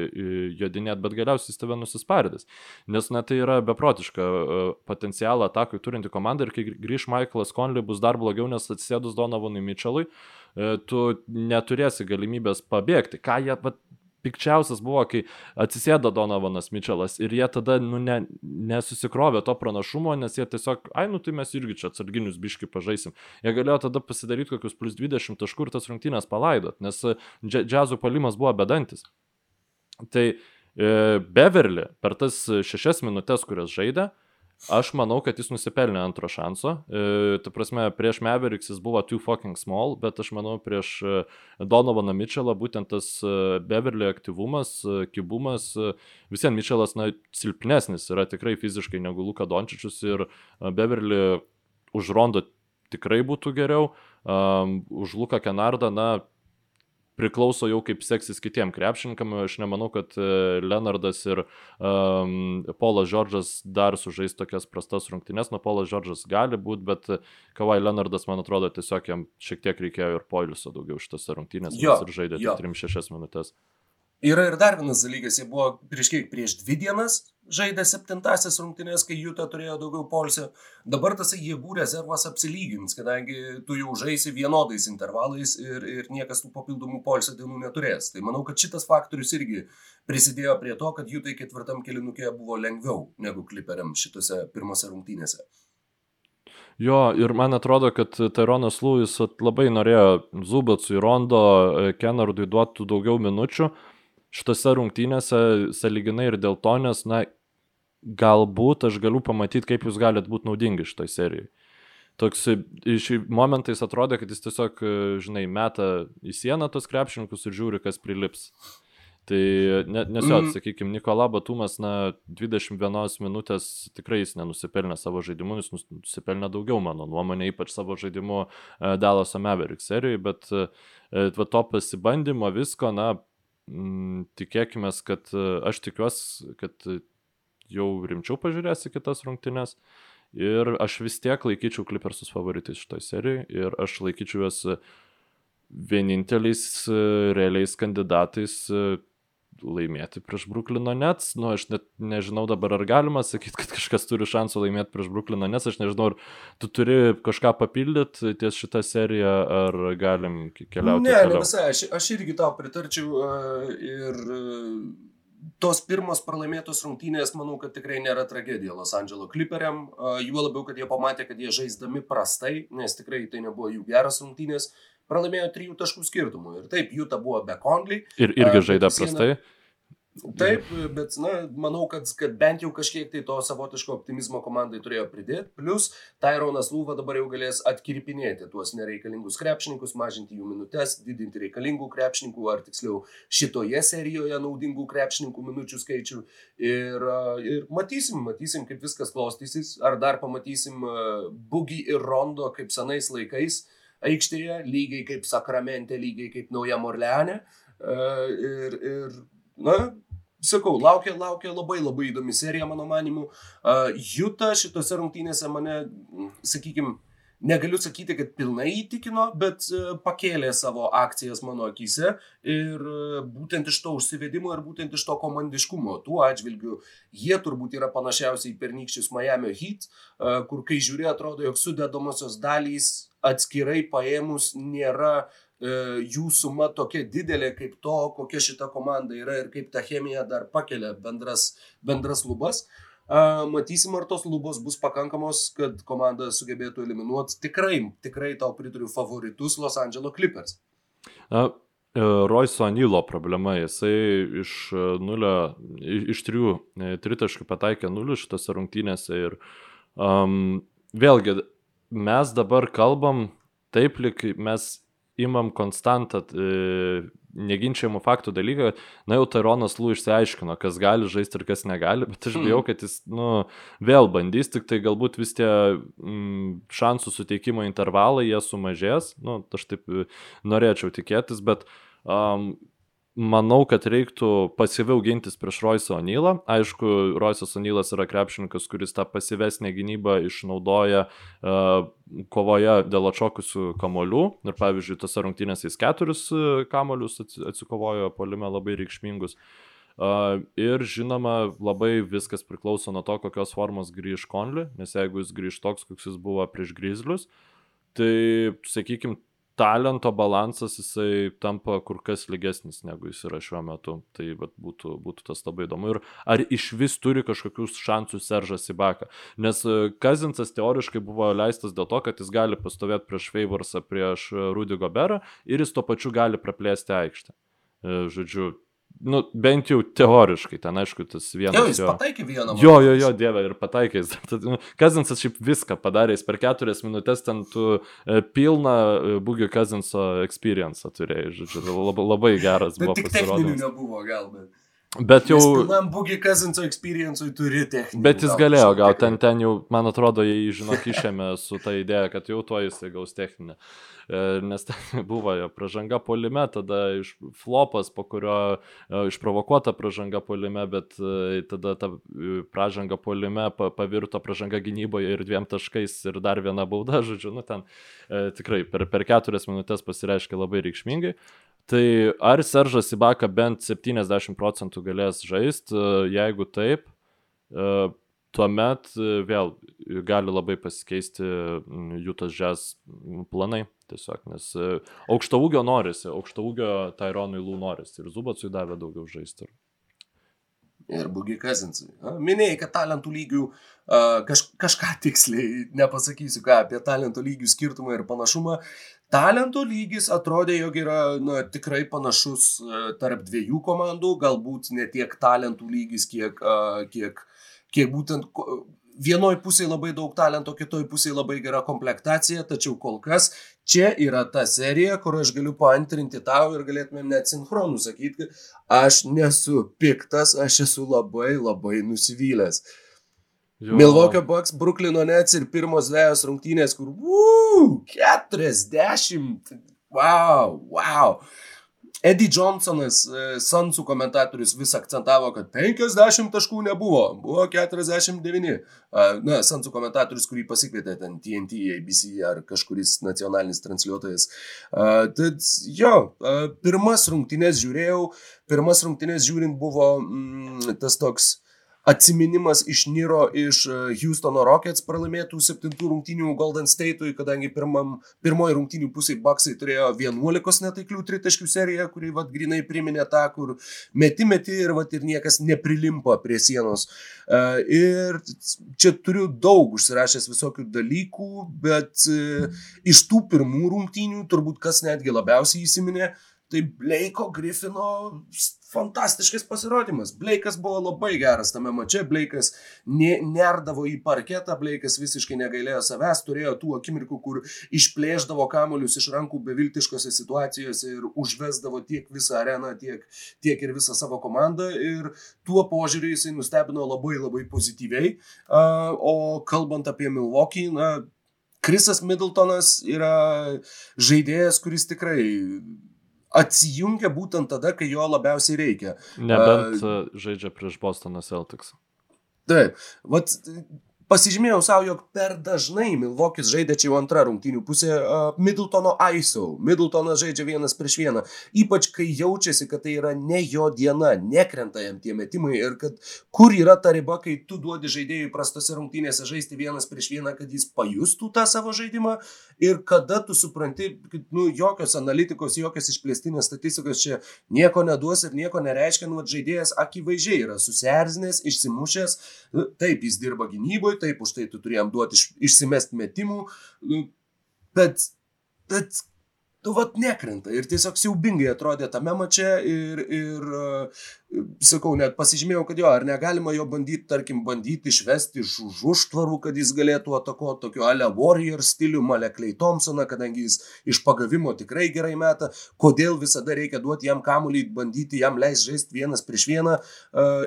jodinėti, bet galiausiai jis tave nusispardys. Nes na, tai yra beprotiška e, potencialą atakui turinti komanda ir kai grįž Michaelas Conley bus dar blogiau, nes atsisėdus Donovanui Mitchellui, e, tu neturėsi galimybės pabėgti. Ką jie, bet pikčiausias buvo, kai atsisėdo Donovanas Mitčelas ir jie tada nu, ne, nesusikrovė to pranašumo, nes jie tiesiog, ai, nu tai mes irgi čia atsarginius biški pažaisim. Jie galėjo tada pasidaryti kokius plus 20 taškų ir tas rungtynės palaidot, nes džiazų palimas buvo bedantis. Tai e, Beverly per tas šešias minutės, kurias žaidė, Aš manau, kad jis nusipelnė antro šanso. E, tu prasme, prieš Mavericks jis buvo too fucking small, bet aš manau, prieš e, Donovaną Mitchellą būtent tas e, Beverly aktyvumas, e, kibumas, e, visiems Mitchellas, na, silpnesnis yra tikrai fiziškai negu Luka Dončičius ir Beverly už Rondo tikrai būtų geriau, um, už Luką Kenardą, na, priklauso jau kaip seksis kitiem krepšininkam. Aš nemanau, kad e, Leonardas ir um, Polas Džordžas dar sužais tokias prastas rungtynes. Nu, Polas Džordžas gali būti, bet Kavai Leonardas, man atrodo, tiesiog jam šiek tiek reikėjo ir poiliuso daugiau šitose rungtynėse. Jo, ir žaidė 3-6 minutės. Yra ir dar vienas dalykas, jie buvo prieš kiek, prieš dvi dienas žaidė septintasias rungtynės, kai Jūta turėjo daugiau polsio. Dabar tas jėgų rezervas apsilygins, kadangi tu jau žaisi vienodais intervalais ir, ir niekas tų papildomų polsio dienų neturės. Tai manau, kad šitas faktorius irgi prisidėjo prie to, kad Jūtai ketvirtam kilinukė buvo lengviau negu kliperiam šitose pirmose rungtynėse. Jo, ir man atrodo, kad Tyronas Lewis labai norėjo Zubatsui Rondo, Kenardui duotų daugiau minučių, šitose rungtynėse saliginai ir dėl to, nes, na, galbūt aš galiu pamatyti, kaip jūs galite būti naudingi šitoj serijai. Toks iš momentais atrodė, kad jis tiesiog, žinai, meta į sieną tos krepšininkus ir žiūri, kas prilips. Tai nes jo, mm. sakykime, Nikola Batumas, na, 21 minutės tikrai jis nenusipelnė savo žaidimu, jis nusipelnė daugiau, mano nuomonė, ypač savo žaidimu Dallas Mavericks serijai, bet va, to pasibandymo visko, na, mm, tikėkime, kad aš tikiuosi, kad jau rimčiau pažiūrėsi kitas rungtynes. Ir aš vis tiek laikyčiau Clippersus favoritais šitoj serijai ir aš laikyčiau juos vieninteliais realiais kandidatais laimėti prieš Bruklino Nets. Nu, aš net nežinau dabar, ar galima sakyti, kad kažkas turi šansų laimėti prieš Bruklino Nets. Aš nežinau, ar tu turi kažką papildyti ties šitą seriją, ar galim keliauti. Ne, toliau. ne visai, aš, aš irgi tau pritarčiau ir tos pirmos pralaimėtos rungtynės, manau, kad tikrai nėra tragedija Los Angeles Clipperiam, juo labiau, kad jie pamatė, kad jie žaisdami prastai, nes tikrai tai nebuvo jų geras rungtynės, pralaimėjo trijų taškų skirtumų. Ir taip, Jūta buvo be Conley. Ir irgi žaidė prastai. Siena, Taip, bet na, manau, kad, kad bent jau kažkiek tai to savotiško optimizmo komandai turėjo pridėti. Plus, Tyronas Lūva dabar jau galės atkirpinėti tuos nereikalingus krepšininkus, mažinti jų minutės, didinti reikalingų krepšininkų, ar tiksliau šitoje serijoje naudingų krepšininkų minučių skaičių. Ir, ir matysim, matysim, kaip viskas klostysis. Ar dar pamatysim Bugi ir Rondo kaip senais laikais aikštėje, lygiai kaip Sakramente, lygiai kaip Nauja Morleane. Ir, ir na, sakau, laukia, laukia labai labai įdomi serija, mano manimu. Uh, Juta šitose rungtynėse mane, sakykime, negaliu sakyti, kad pilnai įtikino, bet uh, pakėlė savo akcijas mano akise ir uh, būtent iš to užsivedimo ir būtent iš to komandiškumo. Tuo atžvilgiu jie turbūt yra panašiausiai pernykščius Miami Heat, uh, kur kai žiūri, atrodo, jog sudedamosios dalys atskirai paėmus nėra uh, jų suma tokia didelė kaip to, kokia šita komanda yra ir kaip ta chemija dar pakelia bendras, bendras lubas. Matysim, ar tos lubos bus pakankamos, kad komanda sugebėtų eliminuoti tikrai, tikrai tau pritariu favoritus Los Angeles Clippers. Na, e, Royce Anilo problema, jisai iš e, nulio, iš trijų tritaškių pataikė nulių šitose rungtynėse ir um, vėlgi mes dabar kalbam taip, lik mes imam konstantą e, neginčiamų faktų dalyką, na jau Taronas Lū išsiaiškino, kas gali žaisti ir kas negali, bet aš bijau, kad jis, nu, vėl bandys, tik tai galbūt vis tie mm, šansų suteikimo intervalai jie sumažės, nu, aš taip e, norėčiau tikėtis, bet um, manau, kad reiktų pasyviau gintis prieš Royce O'Neillą. Aišku, Royce O'Neillas yra krepšininkas, kuris tą pasyvesnę gynybą išnaudoja uh, kovoje dėl atšokusių kamolių. Ir pavyzdžiui, tose rungtynėse jis keturis e, kamolius atsikovojo polime labai reikšmingus. Uh, ir žinoma, labai viskas priklauso nuo to, kokios formos grįž Konli, nes jeigu jis grįž toks, koks jis buvo prieš Grizzlius, tai, sakykime, talento balansas jisai tampa kur kas lygesnis negu jis yra šiuo metu. Tai vat, būtų, būtų tas labai įdomu. Ir ar iš vis turi kažkokius šansus Seržas Ibaka. Nes Kazinsas teoriškai buvo leistas dėl to, kad jis gali pastovėti prieš Favorsą, prieš Rudy Goberą ir jis tuo pačiu gali praplėsti aikštę. Žodžiu, nu, bent jau teoriškai, ten aišku, tas vienas. Jo, jis jo. pataikė vieną. Jo, jo, jo, dieve, ir pataikė. Nu, Kazinsas šiaip viską padarė, jis per keturias minutės ten tu e, pilną e, Bugio Kazinso experience turėjai, žodžiu, labai, labai geras buvo. Tik techninių nebuvo, gal, bet. Jau... Pilnam Boogie Cousinso experience'ui turi techniką. Bet jis galėjo gauti, ten, ten jau, man atrodo, jie, žinok, išėmė su ta idėja, kad jau to jisai gaus techninę. E, nes ten buvo jo pražanga polime, tada iš flopas, po kurio e, išprovokuota pražanga polime, bet e, tada ta pražanga polime pavirto pražanga gynyboje ir dviem taškais ir dar viena bauda, žodžiu, nu ten tikrai per, per keturias minutės pasireiškia labai reikšmingai. Tai ar Seržas Ibaka bent 70 procentų galės žaisti, jeigu taip, e, tuomet e, vėl gali labai pasikeisti Jutas Žes planai. Tiesiog, nes e, aukšto ūgio norisi, aukšto ūgio Tyronui Lū norisi ir Zubatsui davė daugiau žaisti ir Bugi Kazinsui. Minėjai, kad talentų lygių kaž, kažką tiksliai, nepasakysiu ką apie talentų lygių skirtumą ir panašumą. Talento lygis atrodė, jog yra na, tikrai panašus uh, tarp dviejų komandų, galbūt ne tiek talentų lygis, kiek, uh, kiek, kiek būtent vienoj pusėje labai daug talento, kitoj pusėje labai gera komplektacija, tačiau kol kas čia yra ta serija, kur aš galiu paantrinti tau ir galėtumėm net sinchronų sakyti, kad aš nesu piktas, aš esu labai labai nusivylęs. Jo. Milvokio Bucks, Bruklino Nets ir pirmos dviejos rungtynės, kur, uu, 40, wow, wow. Eddie Johnsonas, e, Sansų komentatorius, vis akcentavo, kad 50 taškų nebuvo, buvo 49. Na, Sansų komentatorius, kurį pasikvietė ten TNT, ABC ar kažkuris nacionalinis transliuotojas. Tad jo, pirmas rungtynės žiūrėjau, pirmas rungtynės žiūrint buvo mm, tas toks atsiminimas išniro iš e, Houstono Rockets pralaimėtų septintų rungtynių Golden State'ui, kadangi pirmam, pirmoji rungtynių pusė Bucksai turėjo 11 netaiklių tritaškių seriją, kuri vad grinai priminė tą, kur meti meti ir vad ir niekas neprilimpa prie sienos. E, ir čia turiu daug užsirašęs visokių dalykų, bet e, iš tų pirmų rungtynių turbūt kas netgi labiausiai įsiminė, tai Bleiko Griffino fantastiškas pasirodymas. Bleikas buvo labai geras tame mače, Bleikas nerdavo į parketą, Bleikas visiškai negailėjo savęs, turėjo tų akimirkų, kur išplėždavo kamolius iš rankų beviltiškose situacijose ir užvesdavo tiek visą areną, tiek, tiek ir visą savo komandą ir tuo požiūriu jisai nustebino labai labai pozityviai. O kalbant apie Milwaukee, na, Krisas Middletonas yra žaidėjas, kuris tikrai atsijungia būtent tada, kai jo labiausiai reikia. Nebent uh, žaidžia prieš Bostoną Celtics. Taip, vat Pasižymėjau savo, jog per dažnai Milvokis žaidė čia jau antrą rungtynių pusę uh, Middletono ISO. Middletonas žaidžia vienas prieš vieną. Ypač kai jaučiasi, kad tai yra ne jo diena, nekrenta jam tie metimai ir kad kur yra ta riba, kai tu duodi žaidėjui prastose rungtynėse žaisti vienas prieš vieną, kad jis pajustų tą savo žaidimą ir kada tu supranti, kad nu, jokios analitikos, jokios išplėstinės statistikos čia nieko neduos ir nieko nereiškia, nu, žaidėjas akivaizdžiai yra susierzinęs, išsimušęs, taip jis dirba gynyboje taip, už tai tu turėjom duoti iš, išsimest metimų, nu, bet, bet tu vat nekrenta. Ir tiesiog siaubingai atrodė tame mače ir, ir sakau, net pasižymėjau, kad jo, ar negalima jo bandyti, tarkim, bandyti išvesti iš už užtvarų, kad jis galėtų atakuoti tokio Ale Warrior stilių, Ale Clay Thompsoną, kadangi jis iš pagavimo tikrai gerai meta, kodėl visada reikia duoti jam kamuolį, bandyti jam leisti žaisti vienas prieš vieną.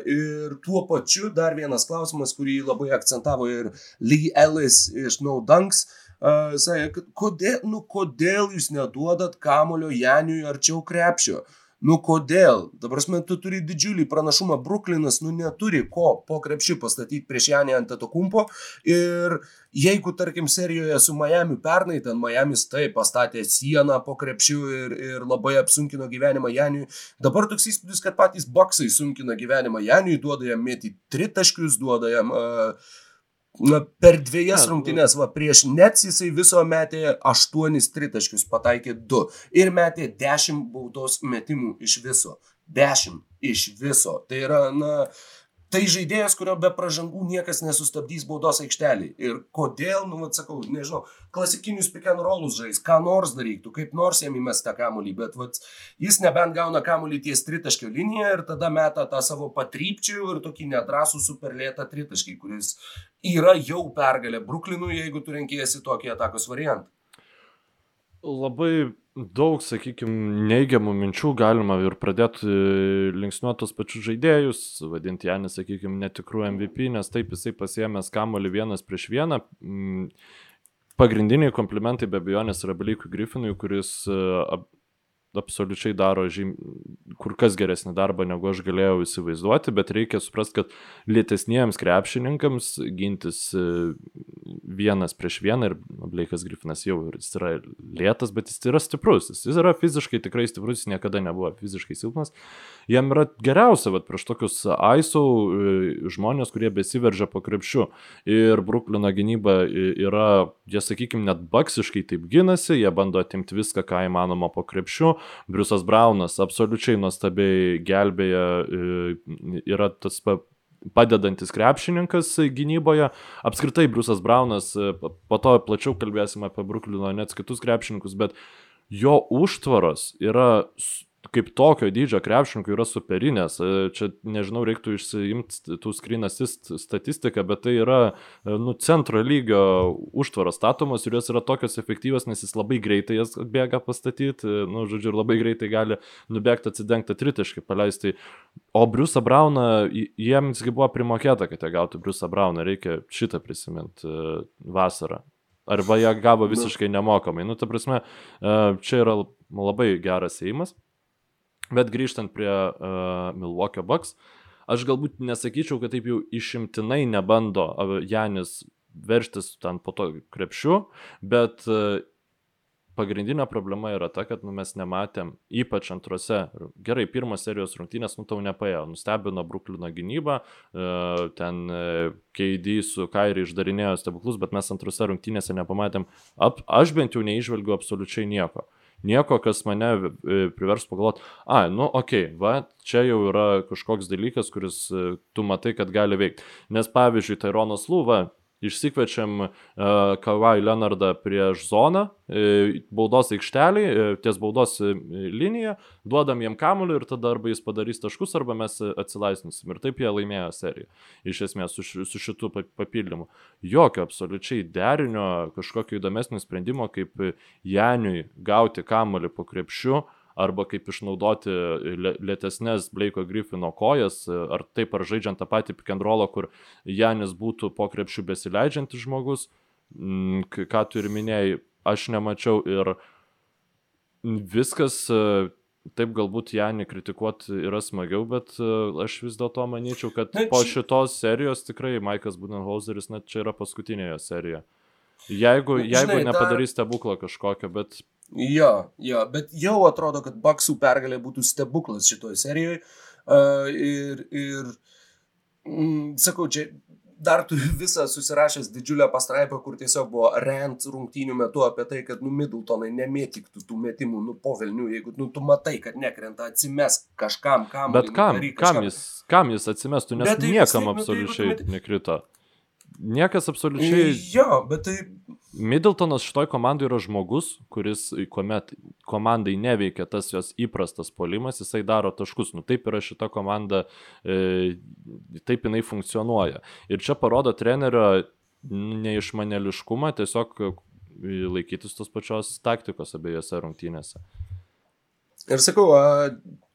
Ir tuo pačiu dar vienas klausimas, kurį labai akcentavo ir Lee Ellis iš No Dunks sakė, kodėl, nu, kodėl jūs neduodat kamulio Janiui arčiau krepšio? Nu kodėl? Dabar mes tu turi didžiulį pranašumą, Bruklinas, nu neturi ko po krepšį pastatyti prieš Janį ant atokumpo. Ir jeigu, tarkim, serijoje su Miami pernai, ten Miami's tai pastatė sieną po krepšių ir, ir labai apsunkino gyvenimą Janiui, dabar toks įspūdis, kad patys boksai sunkina gyvenimą Janiui, duoda jam mėti tritaškius, duoda jam uh, Na, per dviejas ja, rungtynės, va, prieš Nets jisai viso metė 8 tritaškius, pataikė 2 ir metė 10 baudos metimų iš viso. 10 iš viso. Tai yra, na, tai žaidėjas, kurio be pražangų niekas nesustabdys baudos aikštelį. Ir kodėl, nu, atsakau, nežinau, klasikinius pick and rollus žais, ką nors darytų, kaip nors jam įmest tą kamulį, bet vat, jis nebent gauna kamulį ties tritaškio liniją ir tada meta tą savo patrypčių ir tokį nedrasų superlėtą tritaškį, kuris yra jau pergalė Bruklinui, jeigu tu renkėsi tokį atakos variantą. Labai daug, sakykime, neigiamų minčių galima ir pradėti linksniuoti tos pačius žaidėjus, vadinti Janis, sakykime, netikrų MVP, nes taip jisai pasiemęs kamolį vienas prieš vieną. Mm, pagrindiniai komplimentai be abejonės yra Belikui Griffinui, kuris absoliučiai daro žym, kur kas geresnį darbą, negu aš galėjau įsivaizduoti, bet reikia suprasti, kad lėtesniems krepšininkams gintis e, vienas prieš vieną ir Bleikas Griffinas jau jis yra lėtas, bet jis yra stiprus, jis yra fiziškai tikrai stiprus, jis niekada nebuvo fiziškai silpnas. Jam yra geriausia, bet prieš tokius aisau e, žmonės, kurie besiveržia po krepšiu. Ir Bruklino gynyba yra, jie sakykime, net baksiškai taip ginasi, jie bando atimti viską, ką įmanoma po krepšiu Briusas Braunas absoliučiai nuostabiai gelbėja, e, yra tas padedantis krepšininkas gynyboje. Apskritai, Briusas Braunas, e, po to plačiau kalbėsime apie Bruklino net kitus krepšininkus, bet jo užtvaros yra kaip tokio dydžio krepšininkų yra superinės. E, čia, nežinau, reiktų išsiimti tų screen assist statistiką, bet tai yra, e, nu, centro lygio užtvaros statomos ir jos yra tokios efektyvios, nes jis labai greitai jas bėga pastatyti, e, nu, žodžiu, ir labai greitai gali nubėgti atsidengti tritaškį, paleisti. O Briusą Brauną, jiemsgi buvo primokėta, kad jie gautų Briusą Brauną, reikia šitą prisiminti vasarą. Arba jie gavo nu. visiškai nemokamai. Nu, ta prasme, čia yra labai geras įimas. Bet grįžtant prie uh, Milwaukee Bucks, aš galbūt nesakyčiau, kad taip jau išimtinai nebando Janis verštis ten po to krepšiu, bet uh, pagrindinė problema yra ta, kad nu, mes nematėm, ypač antrose, gerai, pirmos serijos rungtynės, nu tau nepaėjo, nustebino Bruklino gynybą, uh, ten KD su Kairi išdarinėjo stebuklus, bet mes antrose rungtynėse nepamatėm, ap, aš bent jau neižvelgiu absoliučiai nieko. Uh, nieko, kas mane e, privers pagalvoti, a, nu, okei, okay, va, čia jau yra kažkoks dalykas, kuris e, tu matai, kad gali veikti. Nes pavyzdžiui, Taironas Lūva Išsikvečiam uh, Kawhi Leonardą prieš zoną, uh, baudos aikštelį, uh, ties baudos liniją, duodam jam kamuolį ir tada arba jis padarys taškus, arba mes atsilaisvinsim. Ir taip jie laimėjo seriją. Iš esmės su, su šitu papildymu. Jokio absoliučiai derinio, kažkokio įdomesnio sprendimo, kaip Janiui gauti kamuolį po krepšiu. Arba kaip išnaudoti lėtesnės Blaiko Griffino kojas, ar taip ar žaidžiant tą patį rollą, kur Janis būtų po krepšių besileidžiantis žmogus, mm, ką tu ir minėjai, aš nemačiau ir viskas Taip galbūt Janį kritikuoti yra smagiau, bet aš vis dėlto manyčiau, kad po šitos serijos tikrai Maikas Budenholzeris net čia yra paskutinėje serijoje. Jeigu, jeigu nepadarys dar... stebuklą kažkokio, bet Jo, jo, bet jau atrodo, kad Baksų pergalė būtų stebuklas šitoje serijoje. Uh, ir, ir mm, sakau, čia dar turiu visą susirašęs didžiulę pastraipą, kur tiesiog buvo rent rungtynių metu apie tai, kad, nu, Middletonai nemėtyktų tų metimų, nu, povelnių, jeigu, nu, tu matai, kad nekrenta, atsimes kažkam, kam. Bet kam, kam, jis, kam jis atsimestų, nes bet tai niekam tai, absoliučiai nu, tai, nekrito. Niekas absoliučiai. Jo, bet tai. Middletonas šitoj komandai yra žmogus, kuris, kuomet komandai neveikia tas jos įprastas polimas, jisai daro taškus. Nu taip yra šita komanda, e, taip jinai funkcionuoja. Ir čia parodo trenerio neišmaneliškumą, tiesiog laikytis tos pačios taktikos abiejose rungtynėse. Ir sakau,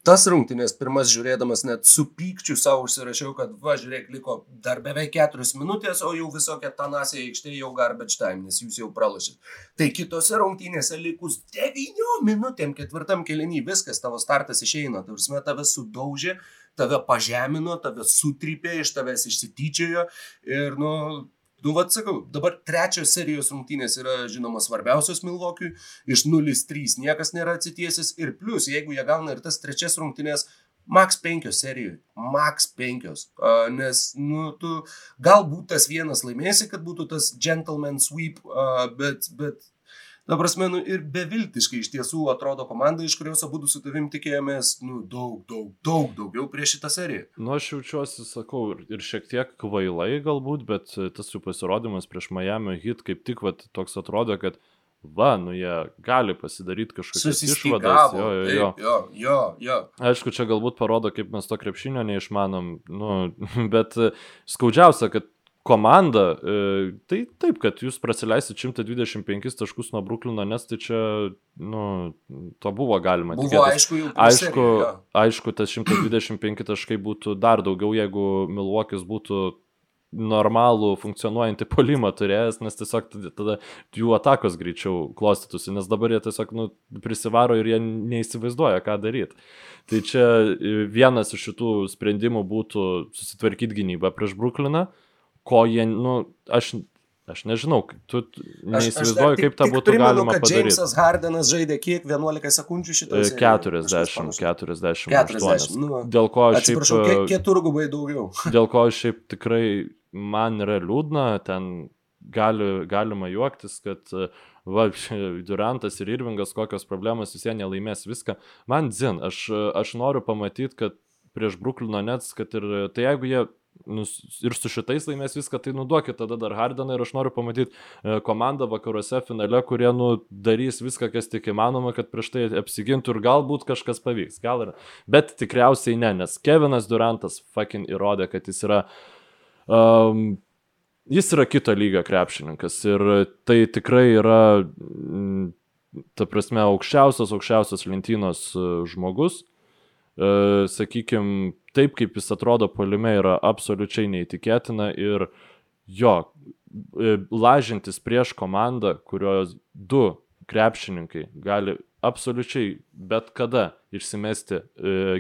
tas rungtynės pirmas žiūrėdamas net su pykčiu savo užsirašiau, kad va, žiūrėk, liko dar beveik keturios minutės, o jau visokia tanasė aikštė jau garbage time, nes jūs jau pralašėt. Tai kitose rungtynėse likus devyniom minutėm ketvirtam kelinį viskas, tavo startas išeina, tarsi tave sudaužė, tave pažemino, tave sutrypė, iš tavęs išsityčiojo ir, nu, Nu, vad sakau, dabar trečios serijos rungtynės yra, žinoma, svarbiausios Milvokiui, iš 0-3 niekas nėra atsitiesęs ir plus, jeigu jie gauna ir tas trečias rungtynės, Max 5 serijoje. Max 5. Uh, nes, nu, tu galbūt tas vienas laimėsi, kad būtų tas gentleman sweep, uh, bet, bet Ta prasme, nu, ir beviltiškai iš tiesų atrodo komanda, iš kurios abu su tavim tikėjomės nu, daug, daug, daug daugiau prieš šitą seriją. Nu, aš jaučiuosi, sakau, ir, ir šiek tiek kvailai galbūt, bet tas jų pasirodymas prieš Miami hit kaip tik vat, toks atrodo, kad va, nu jie gali pasidaryti kažkokias išvadas. Jo, jo, jo. jo, jo, jo. Aišku, čia galbūt parodo, kaip mes to krepšinio neišmanom, nu, bet skaudžiausia, kad komanda, e, tai taip, kad jūs praleisit 125 taškus nuo Bruklino, nes tai čia, nu, to buvo galima. Buvo tikėtis. aišku, Aišku, seriją, aišku, tas 125 taškai būtų dar daugiau, jeigu Milvokis būtų normalų funkcionuojantį polimą turėjęs, nes tiesiog tada, jų atakos greičiau klostytųsi, nes dabar jie tiesiog nu, prisivaro ir jie neįsivaizduoja, ką daryti. Tai čia e, vienas iš šitų sprendimų būtų susitvarkyti gynybą prieš Brukliną, ko jie, nu, aš, aš nežinau, tu neįsivaizduoju, kaip tą būtų primenu, galima padaryti. Jamesas Hardenas žaidė kiek 11 sekundžių šitą E, 40, 48. 40. Nu, Dėl ko aš šiaip... atsiprašau, e, kiek keturgubai daugiau. dėl ko šiaip tikrai man yra liūdna, ten gali, galima juoktis, kad e, va, Durantas ir Irvingas, kokios problemos, vis jie nelaimės viską. Man dzin, aš, aš noriu pamatyti, kad prieš Bruklino Nets, kad ir, tai jeigu jie ir su šitais laimės viską, tai nuduokit tada dar Hardeną ir aš noriu pamatyti e, komandą vakaruose finale, kurie nu, darys viską, kas tik įmanoma, kad prieš tai apsigintų ir galbūt kažkas pavyks. Gal ir. Bet tikriausiai ne, nes Kevinas Durantas fucking įrodė, kad jis yra Um, jis yra kito lygio krepšininkas ir tai tikrai yra, ta prasme, aukščiausios, aukščiausios lentynos e, žmogus. E, Sakykime, taip kaip jis atrodo polime yra absoliučiai neįtikėtina ir jo, e, lažintis prieš komandą, kurios du krepšininkai gali absoliučiai bet kada išsimesti e,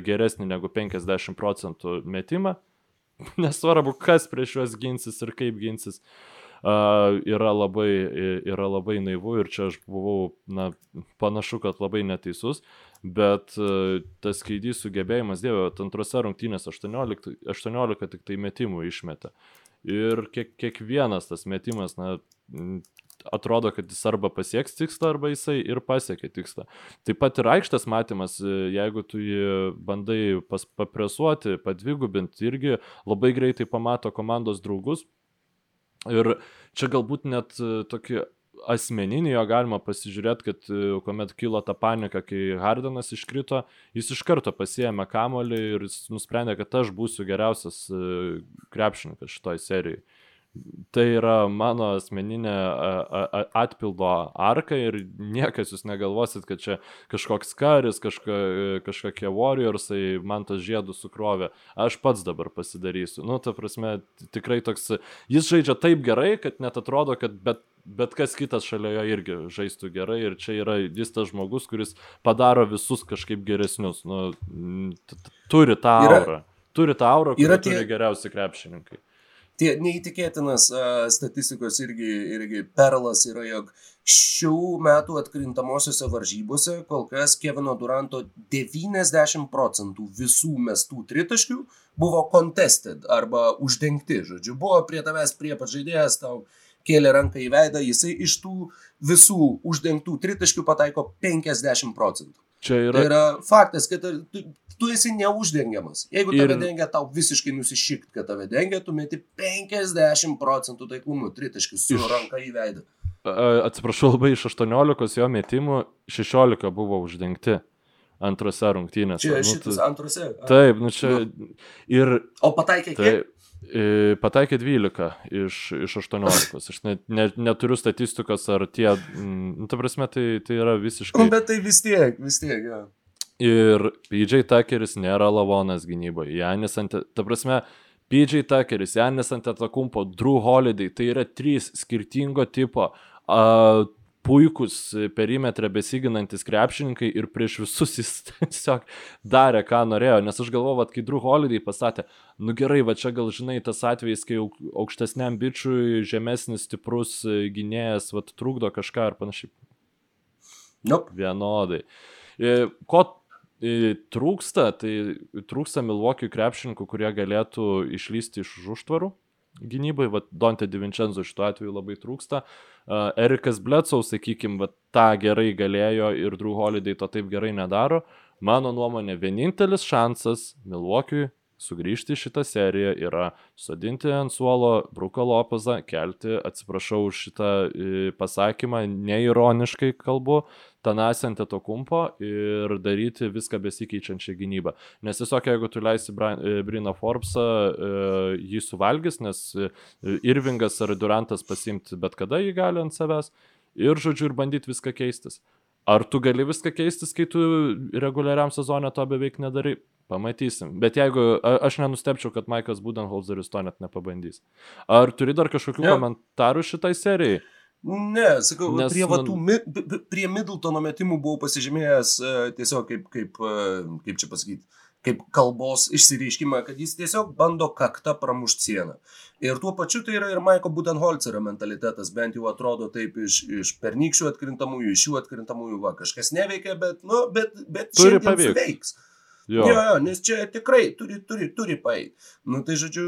geresnį negu 50 procentų metimą, nesvarbu, kas prieš juos ginsis ir kaip ginsis, yra, labai, yra labai naivu ir čia aš buvau, na, panašu, kad labai neteisus, bet uh, tas skaidys sugebėjimas, dievė, antrose rungtynėse 18, 18 tik tai metimų išmetė. Ir kiek, kiekvienas tas metimas, na, atrodo, kad jis arba pasieks tikslą, arba jisai ir pasiekia tikslą. Taip pat ir aikštės matymas, e, jeigu tu jį bandai pas, papresuoti, padvigubinti, irgi labai greitai pamato komandos draugus. Ir čia galbūt net e, tokį asmeninį jo galima pasižiūrėti, kad e, kuomet kilo ta panika, kai Hardenas iškrito, jis iš karto pasiėmė kamolį ir jis nusprendė, kad aš būsiu geriausias e, krepšininkas šitoj serijai. Tai yra mano asmeninė atpildo arka ir niekas jūs negalvosit, kad čia kažkoks karis, kažka, kažkokie warriorsai man tas žiedų sukrovė. Aš pats dabar pasidarysiu. Nu, ta prasme, tikrai toks, jis žaidžia taip gerai, kad net atrodo, kad bet, bet kas kitas šalia jo irgi žaistų gerai ir čia yra jis tas žmogus, kuris padaro visus kažkaip geresnius. Nu, turi tą Yra- aurą. Turi tą aurą, yra kurį turi tie- geriausi krepšininkai. Tie neįtikėtinas uh, statistikos irgi, irgi perlas yra, jog šių metų atkrintamosiose varžybose kol kas Kevino Duranto 90 procentų visų mestų tritaškių buvo contested arba uždengti, žodžiu, buvo prie tavęs prie pat žaidėjas, tau kėlė ranką į veidą, jisai iš tų visų uždengtų tritaškių pataiko 50 procentų. Čia Tai yra, yra faktas, kad tu, tu esi neuždengiamas. Jeigu Ir- tave dengia, tau visiškai nusišikt, kad tave dengia, tu meti 50 procentų taiklumu tritaškius su Iš- ranka į veidą. atsiprašau, labai iš 18 jo metimų 16 buvo uždengti antrose rungtynėse. Čia Nu, šitas tai- antrose. a. Taip, nu čia. Ir O pataikė kiek? tai. Pataikė 12 iš, iš 18. Aš net, ne, neturiu statistikos, ar tie, nu, ta prasme, tai, tai yra Nu, visiškai. bet tai vis tiek, vis tiek, jo. Ir PJ Tuckeris nėra lavonas gynyboje. Janis ant, ta prasme, PJ Tuckeris, Janis ant atakumpo, Drew Holiday, tai yra trys skirtingo tipo, a, puikus perimetrą besiginantis krepšininkai ir prieš visus jis tiesiog darė, ką norėjo. Nes aš galvoju, kad kai Drew Holiday pasakė, nu gerai, va čia gal žinai tas atvejis, kai auk- aukštesniam bičiui žemesnis stiprus e, gynėjas, va trukdo kažką ir panašiai Nope. vienodai. E, Ko trūksta, tai trūksta Milwaukee krepšininkų, kurie galėtų išlysti iš užtvarų gynybai, va Dante Divincenzo šituo atveju labai trūksta. Uh, Erikas Bledsoe, sakykime, tą gerai galėjo ir Drew Holiday to taip gerai nedaro. Mano nuomonė, vienintelis šansas Milwaukee'ui sugrįžti į šitą seriją yra sodinti ant suolo Bruko Lopezą, kelti, atsiprašau už šitą e, pasakymą, neironiškai kalbu, Tanasiant to kumpo ir daryti viską besikeičiančią gynybą. Nes tiesiog jeigu tu leisi e, Brino Forbesą, e, jį suvalgys, nes Irvingas ar Durantas pasimti bet kada jį gali ant savęs ir, žodžiu, ir bandyti viską keistis. Ar tu gali viską keistis, kai tu reguliariam sezonė to beveik nedarai? Pamatysim. Bet jeigu a, aš nenustepčiau, kad Maikas Budenholzeris to net nepabandys. Ar turi dar kažkokių ja. komentarų šitai serijai? Ne, sakau, Nes, prie, va, tų, mi, prie Middletono metimų buvau pasižymėjęs uh, tiesiog kaip, kaip, uh, kaip čia pasakyti, kaip kalbos išsireiškimą, kad jis tiesiog bando kaktą pramušti sieną. Ir tuo pačiu tai yra ir Maiko Budenholzerio mentalitetas, bent jau atrodo taip iš, iš pernykščių atkrintamųjų, iš šių atkrintamųjų, va, kažkas neveikia, bet, nu, bet, bet turi paveiks. Jo. jo, jo, nes čia tikrai turi, turi, turi paeiti. Nu, tai žodžiu,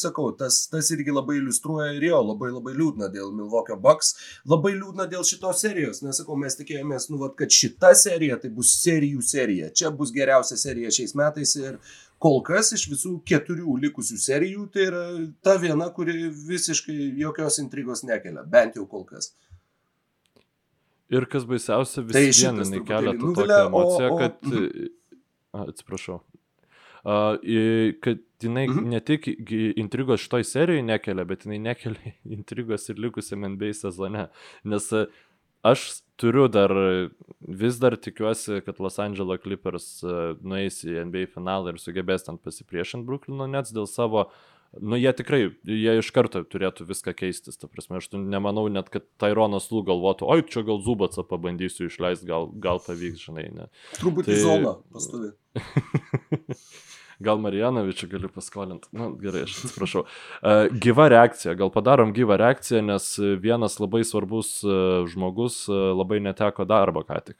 sakau, tas, tas irgi labai iliustruoja ir jo, labai labai liūdna dėl Milwaukee Bucks, labai liūdna dėl šitos serijos, nes sakau, mes tikėjomės, nu, vat, kad šita serija tai bus serijų serija. Čia bus geriausia serija šiais metais ir kol kas iš visų keturių likusių serijų tai yra ta viena, kuri visiškai jokios intrigos nekelia, bent jau kol kas. Ir kas baisiausia, vis tai viena kelia tokią emociją, o, o, kad... Atsiprašau. Uh, kad jinai mhm. ne tik intrigos šitoj serijoje nekelia, bet jinai nekelia intrigos ir likusiam NBA sezone. Nes aš turiu dar, vis dar tikiuosi, kad Los Angeles Clippers nueis į NBA finalą ir sugebės ten pasipriešinti Brooklyno Nets dėl savo uh, nu jie tikrai, jie iš karto turėtų viską keistis, ta prasme, aš nemanau net, kad Tyronas Lū galvotų, oi, čia gal Zubatsą pabandysiu išleisti, gal, gal pavyks, žinai, ne. Truputį tai... zona pastovi. gal Marijanovičių galiu paskolinti. Na, nu, gerai, aš atsiprašau. Uh, gyva reakcija, gal padarom gyvą reakciją, nes vienas labai svarbus uh, žmogus uh, labai neteko darbo ką tik.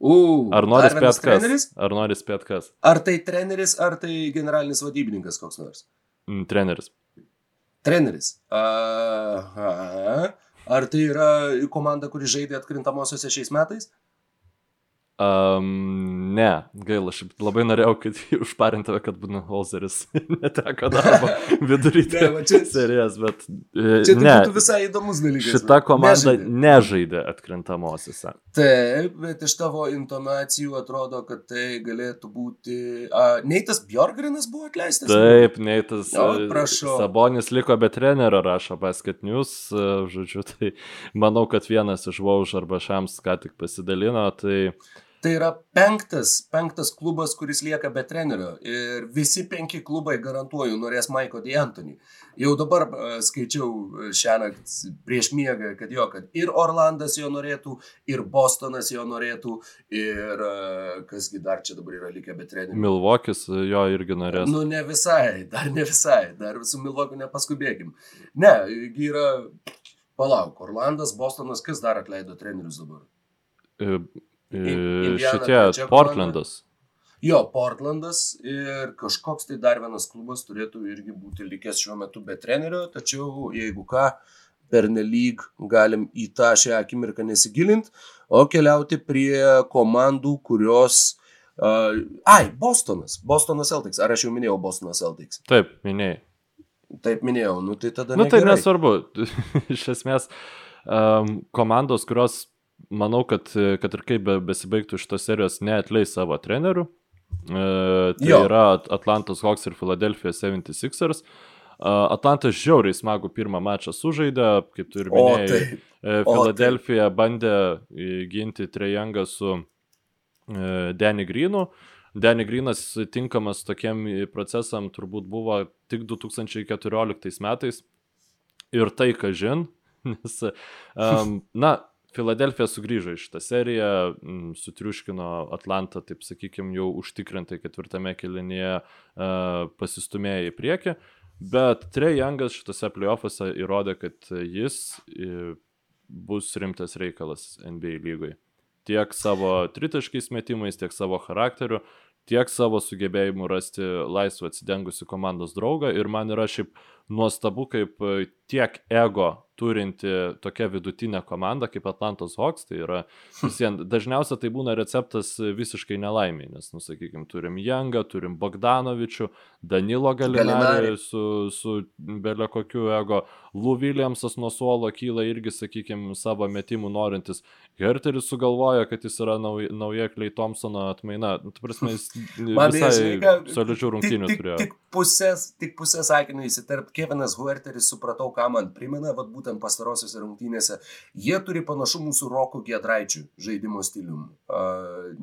U, ar nori spėt kas? Ar nori spėt kas? Ar tai treneris, ar tai generalinis vadybininkas koks nors? Mm, treneris. Treneris. Aha. Ar tai yra komanda, kuri žaidė atkrintamosiose šiais metais? Um, ne, gaila, aš labai norėjau, kad jį užparintave, kad Budenholzeris neteko darbo vidury serijas, bet e, čia ne, būtų visai įdomus dalykas. Šita komanda nežaidė, nežaidė atkrintamosiose. Taip, bet iš tavo intonacijų atrodo, kad tai galėtų būti... A, Neitas Bjorgrinas buvo atleistas? Taip, Neitas. O, prašau. Sabonis liko be trenerio, rašo Basket News, e, žodžiu, tai manau, kad vienas iš Vauž arba Šams ką tik pasidalino, tai... Tai yra penktas, penktas klubas, kuris lieka be trenerio. Ir visi penki klubai, garantuoju, norės Maiko D'Antoni. Jau dabar uh, skaičiau e, šią naktį prieš miegą, kad jo, kad ir Orlandas jo norėtų, ir Bostonas jo norėtų, ir uh, kasgi dar čia dabar yra likę be trenerio. Milvokis jo irgi norės. Nu, ne visai, dar ne visai, dar su Milvokiu nepaskubėkim. Ne, yra, palauk, Orlandas, Bostonas, kas dar atleido trenerius dabar? E Šitie Portlandas. Jo, Portlandas ir kažkoks tai dar vienas klubas turėtų irgi būti likęs šiuo metu be trenerio, tačiau jeigu ką, pernelyg galim į tą šią akimirką nesigilinti, o keliauti prie komandų, kurios... Uh, ai, Bostonas, Bostonas Celtics. Ar aš jau minėjau Bostonas Celtics? Taip, minėjai. Taip minėjau, nu tai tada... Nu tai nesvarbu. Iš esmės, um, komandos, kurios manau, kad, kad ir kaip be, besibaigtų šitos serijos, neatleis savo trenerių. E, tai jo. yra Atlantos Hawks ir Philadelphia 76ers. Atlantas žiauriai smagų pirmą mačą sužaidė, kaip tu ir minėjai. Filadelfija bandė ginti trejangą su e, Danny Greenu. Danny Greenas tinkamas tokiem procesam turbūt buvo tik 2014 metais. Ir tai, ką žin, nes, um, na, Filadelfija sugrįžo į šitą seriją, sutriuškino Atlantą, taip sakykime, jau užtikrintai ketvirtame kelinėje uh, pasistumėjo į priekį, bet Trey Youngas šitose playoffuose įrodė, kad jis bus rimtas reikalas NBA lygoj. tiek savo tritaškiais metimais, tiek savo charakteriu, tiek savo sugebėjimu rasti laisvą atsidengusi komandos draugą. Ir man yra šiaip nuostabu, kaip tiek ego turinti tokia vidutinė komanda kaip Atlantos Hawks, tai yra visiems, dažniausiai tai būna receptas visiškai nelaimiai, nes, nusakykime, turim Jangą, turim Bogdanovičių, Danilo Galinarį su, su belio kokiu ego, Lou Williamsas nuo suolo kyla irgi, sakykime, savo metimų norintis. Herteris sugalvoja, kad jis yra nauja, nauja Klei Thompsono atmaina. Nu, tu prasme, jis visai solidžių rungtynių tik, turėjo. Tik, tik pusės, tik pusės sakinio įsiterp Kevinas Huerteris, supratau, ką man primena, vad būtent pastarosiuose rungtynėse. Jie turi panašumų su Roku Gedraičiu žaidimo stiliumi.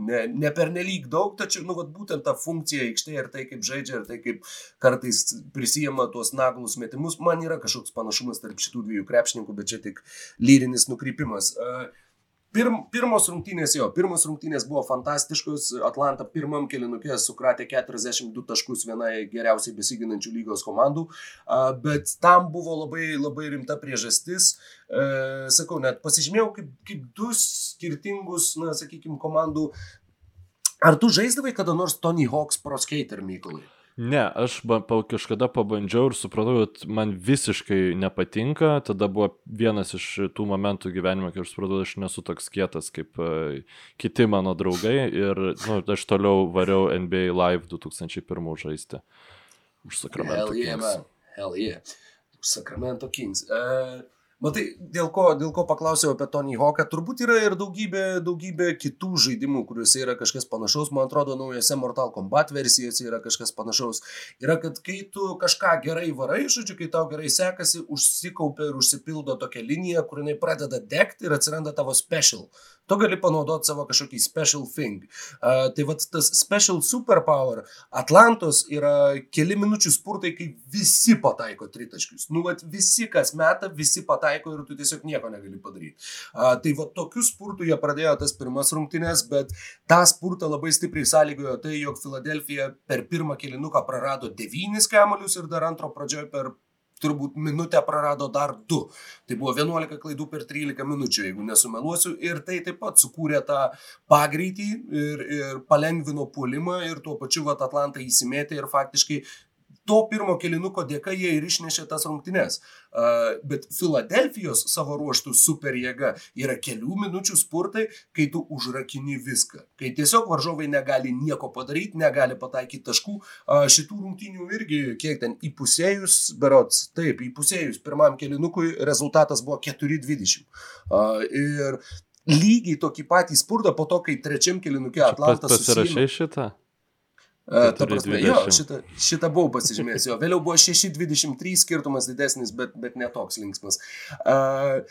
Ne, ne per nelik daug, tačiau, nu, vad būtent ta funkcija aikštėje ir tai, kaip žaidžia, ir tai, kaip kartais prisijama tuos naglus metimus, man yra kažkoks panašumas tarp šitų dviejų krepšininkų, bet čia tik lyrinis nukrypimas. Uh, Pirm, pirmos rungtynės jo, pirmos rungtynės buvo fantastiškos, Atlanta pirmam kelinukė sukratė 42 taškus vienai geriausiai besiginančių lygos komandų, bet tam buvo labai, labai rimta priežastis, e, sakau, net pasižymėjau kaip, kaip du skirtingus, na, sakykime, komandų. Ar tu žaisdavai kada nors Tony Hawk's Pro Skater, Mykolai? Ne, aš ba, pa, kažkada pabandžiau ir supratau, kad man visiškai nepatinka. Tada buvo vienas iš tų momentų gyvenime, kai aš supratau, aš nesu toks kietas kaip uh, kiti mano draugai. Ir nu, aš toliau variau NBA Live 2001 žaisti. Už Sacramento Hell yeah, Kings. man. Hell yeah. Sacramento Kings. Uh, Matai, dėl ko, dėl ko paklausiau apie Tony Hawką, turbūt yra ir daugybė, daugybė kitų žaidimų, kuriuose yra kažkas panašaus, man atrodo, naujose Mortal Kombat versijose yra kažkas panašaus. Yra, kad kai tu kažką gerai varai, žodžiu, kai tau gerai sekasi, užsikaupia ir užsipildo tokia linija, kur jinai pradeda degti ir atsiranda tavo special. Tu gali panaudoti savo kažkokį special thing. Uh, tai vad tas special superpower Atlantos yra keli minučių spurtai, kai visi pataiko tritaškius. Nu, vad visi, kas meta, visi pataiko ir tu tiesiog nieko negali padaryti. Uh, tai vad tokių spurtų jie pradėjo tas pirmas rungtynės, bet tą spurtą labai stipriai sąlygojo tai, jog Filadelfija per pirmą kilinuką prarado devynis kamolius ir dar antro pradžioje per turbūt minutę prarado dar du. Tai buvo 11 klaidų per 13 minučių, jeigu nesumeluosiu, ir tai taip pat sukūrė tą pagreitį ir, ir palengvino puolimą ir tuo pačiu vat Atlantą įsimėtė ir faktiškai to pirmo kilinuko dėka jie ir išnešė tas rungtynes. Bet Filadelfijos savo ruoštų super jėga yra kelių minučių spurtai, kai tu užrakini viską. Kai tiesiog varžovai negali nieko padaryti, negali pataikyti taškų. Šitų rungtynių irgi, kiek ten įpusėjus, berots, taip, įpusėjus pirmam kilinukui rezultatas buvo 4-20. Uh, ir lygiai tokį patį spurtą po to, kai trečiam kilinukė Atlantas pasirašė šitą. Uh, ta prasme, jo, šitą, šitą buvau pasižymėjęs, jo. Vėliau buvo 6-23 skirtumas didesnis, bet, bet netoks linksmas. Uh,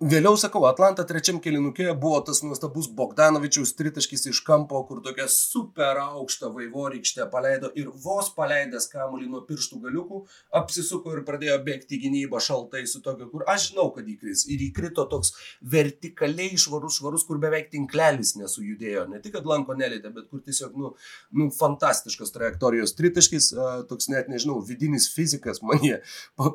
Vėliau sakau, Atlanta trečiam kilinukė buvo tas nuostabus Bogdanovičiaus tritaškis iš kampo, kur tokia super aukšta vaivorykštė paleido ir vos paleidęs kamuolį nuo pirštų galiukų, apsisuko ir pradėjo bėgti gynybą šaltai su tokia, kur aš žinau, kad įkris. Ir įkrito toks vertikaliai švarus, švarus, kur beveik tinklelis nesujudėjo. Ne tik, kad lanko nelėtė, bet kur tiesiog, nu, nu fantastiškas trajektorijos tritaškis, toks net, nežinau, vidinis fizikas mane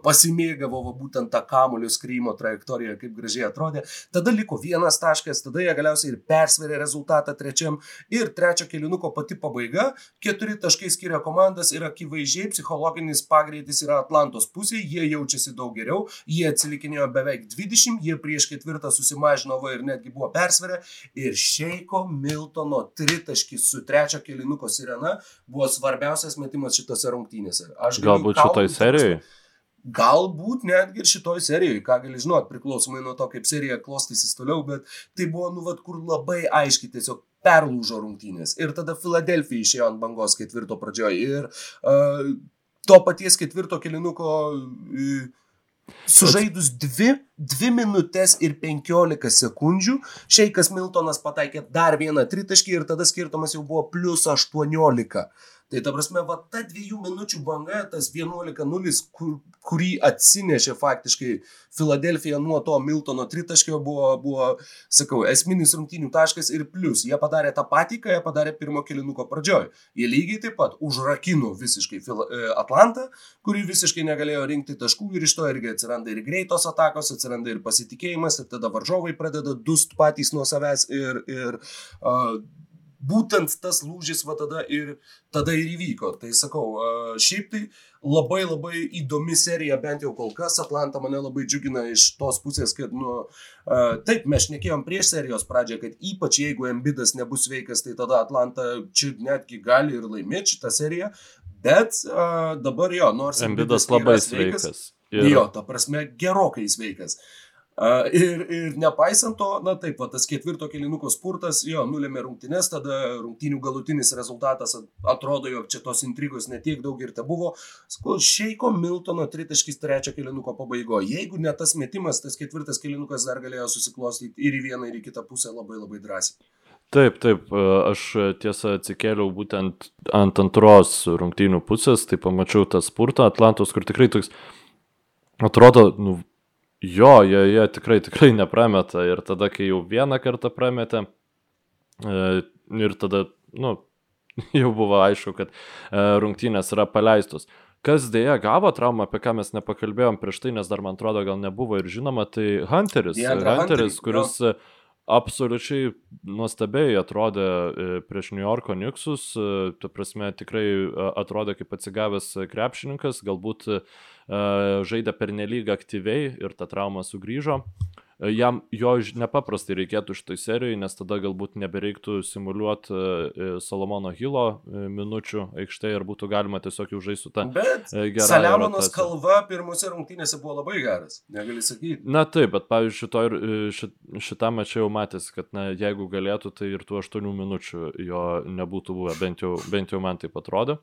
pasimėgavo va, būtent tą kamuolio skrymo trajektoriją, kaip gražiai gražiai atrodė. Tada liko vienas taškas, tada jie galiausiai ir persverė rezultatą trečiam ir trečio kilinuko pati pabaiga. Keturi taškai skiria komandas ir akivaizdžiai psichologinis pagreitis yra Atlantos pusėje, jie jaučiasi daug geriau, jie atsilikinėjo beveik 20, jie prieš ketvirtą susimažino va ir netgi buvo persverę. Ir Šeiko Miltono tritaškis su trečio kilinuko sirena buvo svarbiausias metimas šitose rungtynėse. Aš Galbūt šitoj serijoje? Galbūt netgi ir šitoj serijoje, ką gali žinot, priklausomai nuo to, kaip serija klostysis toliau, bet tai buvo, nu, vad, kur labai aiškiai tiesiog perlūžo rungtynės. Ir tada Filadelfija išėjo ant bangos ketvirto pradžioje. Ir uh, to paties ketvirto kilinuko uh, Sužaidus 2, 2 minutės ir 15 sekundžių, Šeikas Miltonas pataikė dar vieną tritaškį ir tada skirtumas jau buvo plus 18. Tai ta prasme, va ta dviejų minučių banga, tas 11-0, kur, kurį atsinešė faktiškai Filadelfija nuo to Miltono tritaškio, buvo, buvo, sakau, esminis rungtynių taškas ir plus. Jie padarė tą patį, ką jie padarė pirmo kilinuko pradžioj. Jie lygiai taip pat užrakino visiškai e, Atlantą, kuri visiškai negalėjo rinkti taškų ir iš to irgi atsiranda ir greitos atakos, atsiranda ir pasitikėjimas ir tada varžovai pradeda dust patys nuo savęs ir, ir uh, būtent tas lūžis va tada ir, tada ir įvyko. Tai sakau, šiaip tai labai labai įdomi serija, bent jau kol kas Atlanta mane labai džiugina iš tos pusės, kad, nu, taip, mes šnekėjom prieš serijos pradžią, kad ypač jeigu Embidas nebus veikas, tai tada Atlanta čia netgi gali ir laimėti šitą seriją, bet dabar jo, nors Embidas labai sveikas. sveikas. Ir... Jo, ta prasme, gerokai sveikas. Uh, Ir, ir nepaisant to, na taip, va, tas ketvirto kilinuko spurtas, jo, nulėmė rungtynes, tada rungtynių galutinis rezultatas atrodo, jog čia tos intrigos netiek daug ir te buvo. Šeiko Miltono tritaškis trečio kilinuko pabaigoje. Jeigu ne tas metimas, tas ketvirtas kilinukas dar galėjo susiklostyti ir į vieną, ir į kitą pusę labai labai drąsiai. Taip, taip, aš tiesą atsikėliau būtent ant antros rungtynių pusės, tai pamačiau tą spurtą Atlantos, kur tikrai toks atrodo, nu, Jo, jie, jie tikrai, tikrai neprameta ir tada, kai jau vieną kartą prametė e, ir tada, nu, jau buvo aišku, kad e, rungtynės yra paleistos. Kas dėja gavo traumą, apie ką mes nepakalbėjom prieš tai, nes dar man atrodo gal nebuvo ir žinoma, tai Hunteris. Hunteris, kuris jo. Absoliučiai nuostabiai atrodė e, prieš New Yorko Nixus, tu prasme tikrai atrodė kaip atsigavęs krepšininkas, galbūt uh, žaidė pernelyg aktyviai ir ta trauma sugrįžo. Jam jo nepaprastai reikėtų šitoj serijai, nes tada galbūt nebereiktų simuliuoti Salomono Hilo minučių aikštėje ir būtų galima tiesiog jau žaisti su tą gerą. Saliamonas kalva pirmose rungtynėse buvo labai geras, negali sakyti. Na taip, bet pavyzdžiui, šito ir šit, šitam čia jau matėsi, kad na, jeigu galėtų, tai ir tų 8 minučių jo nebūtų buvę, bent jau, bent jau man taip atrodo.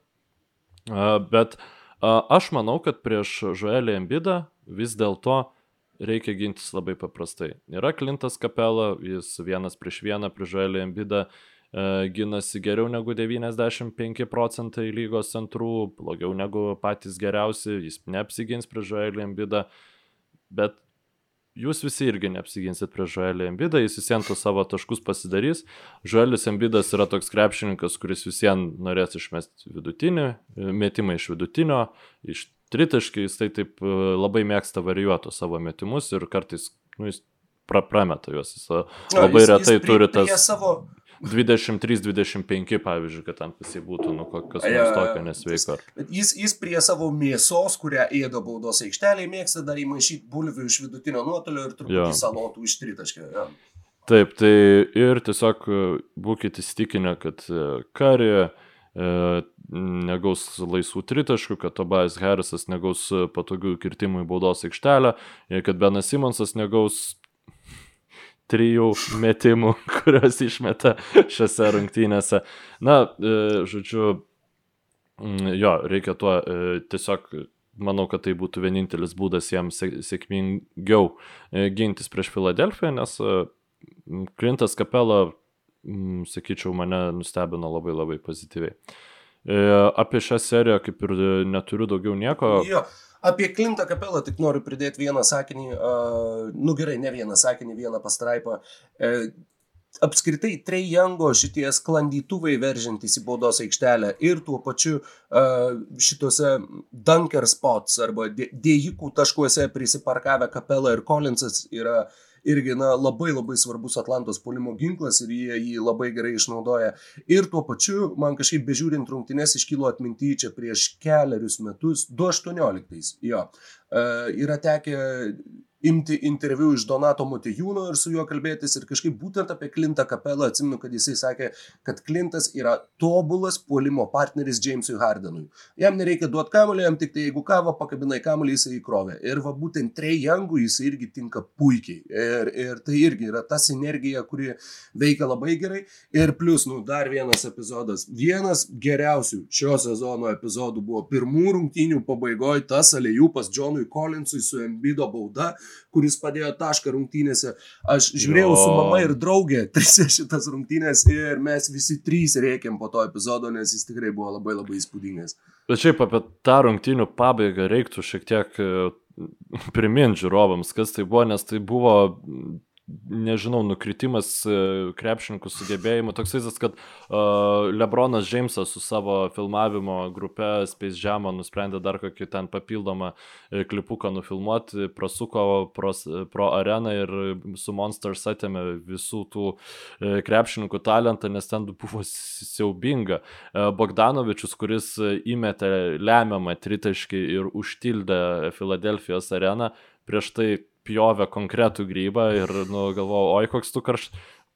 Bet uh, Aš manau, kad prieš Žuelį Embidą vis dėlto reikia gintis labai paprastai. Yra Klintas Kapela, jis vienas prieš vieną prieš Žuelį Embidą e, ginasi geriau negu 95 procentai lygos centrų, blogiau negu patys geriausi, jis neapsigins prieš Žuelį Embidą, bet jūs visi irgi neapsiginsit prieš Žuelį Embidą, jis visiems to savo taškus pasidarys. Žuelis Embidas yra toks krepšininkas, kuris visiems norės išmesti vidutinį, metimą iš vidutinio, iš tritaškį, jis tai taip e, labai mėgsta varijuoti savo metimus ir kartais nu, jis pra, prameta juos, jis e, labai no, jis, retai jis pri, turi tas... Savo 23-25, pavyzdžiui, kad tam jisai būtų, nu, kas nors tokio nesveiko. Jis, jis prie savo mėsos, kurią ėdo baudos aikštelėje, mėgsta dar įmaišyti bulvių iš vidutinio nuotolio ir truputį salotų iš tritaškio. Ja. Taip, tai ir tiesiog e, būkite įstikinę, kad karė negaus laisvų tritaškų, kad Tobias Harrisas negaus patogių kirtimų į baudos aikštelę, kad Benas Simonsas negaus trijų metimų, kuriuos išmeta šiose rungtynėse. Na, e, žodžiu, mm, jo, reikia tuo e, tiesiog, manau, kad tai būtų vienintelis būdas jiems sėkmingiau e, gintis prieš Filadelfiją, nes Klintas Kapela, sakyčiau, mane nustebino labai labai pozityviai. Apie šią seriją kaip ir neturiu daugiau nieko. Jo. Apie Klintą kapelą tik noriu pridėti vieną sakinį, uh, nu gerai, ne vieną sakinį, vieną pastraipą. Uh, apskritai Trejango šitie sklandytuvai veržintys į baudos aikštelę ir tuo pačiu uh, šituose dunker spots arba dėjikų taškuose prisiparkavę kapelą ir Collinsas yra uh, irgi na, labai labai svarbus Atlantos polimo ginklas ir jie jį labai gerai išnaudoja. Ir tuo pačiu, man kažkaip bežiūrint rungtynės iškilo atminti čia prieš keliarius metus, 2018. Jo, e, yra tekę imti interviu iš Donato Motijūno ir su juo kalbėtis ir kažkaip būtent apie Klintą Kapelą atsimenu, kad jisai sakė, kad Klintas yra tobulas puolimo partneris Jamesui Hardenui. Jam nereikia duoti kamuolį, jam tik tai jeigu kavo pakabinai kamuolį, jisai įkrovė. Ir va būtent Youngui jisai irgi tinka puikiai. Ir, ir tai irgi yra ta sinergija, kuri veikia labai gerai. Ir plus, nu, dar vienas epizodas. Vienas geriausių šio sezono epizodų buvo pirmų rungtynių pabaigoje tas alėjūpas Johnui Collinsui su Embido bauda kuris padėjo tašką rungtynėse. Aš žiūrėjau jo. su mama ir draugė trise šitas rungtynės ir mes visi trys rėkėm po to epizodo, nes jis tikrai buvo labai labai įspūdingas. Bet šiaip apie tą rungtynių pabaigą reiktų šiek tiek e, priminti žiūrovams, kas tai buvo, nes tai buvo nežinau, nukritimas e, krepšininkų sugebėjimų. Toks vaizdas, kad uh, Lebronas Džeimsas su savo filmavimo grupe Space Jam nusprendė dar kokį ten papildomą e, klipuką nufilmuoti, prasuko pro, pro areną ir su Monsters atėmė visų tų krepšininkų talentą, nes ten buvo siaubinga. Bogdanovičius, kuris įmetė lemiamą tritaškį ir užtildė Filadelfijos areną, prieš tai pjovė konkretų grybą ir, nu, galvojau, oi, koks tu karš,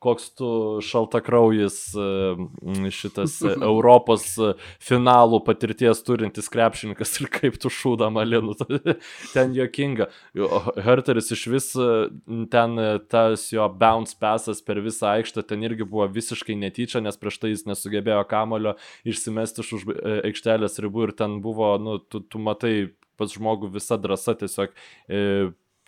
koks tu šaltakraujis e, šitas Europos finalų patirties turintis krepšininkas ir kaip tu šūda malinu. ten jokinga. Herteris iš vis e, ten e, tas jo bounce pasas per visą aikštę ten irgi buvo visiškai netyčia, nes prieš tai jis nesugebėjo kamulio išsimesti iš už aikštelės ribų ir ten buvo, nu, tu, tu matai pas žmogų visa drąsa tiesiog e,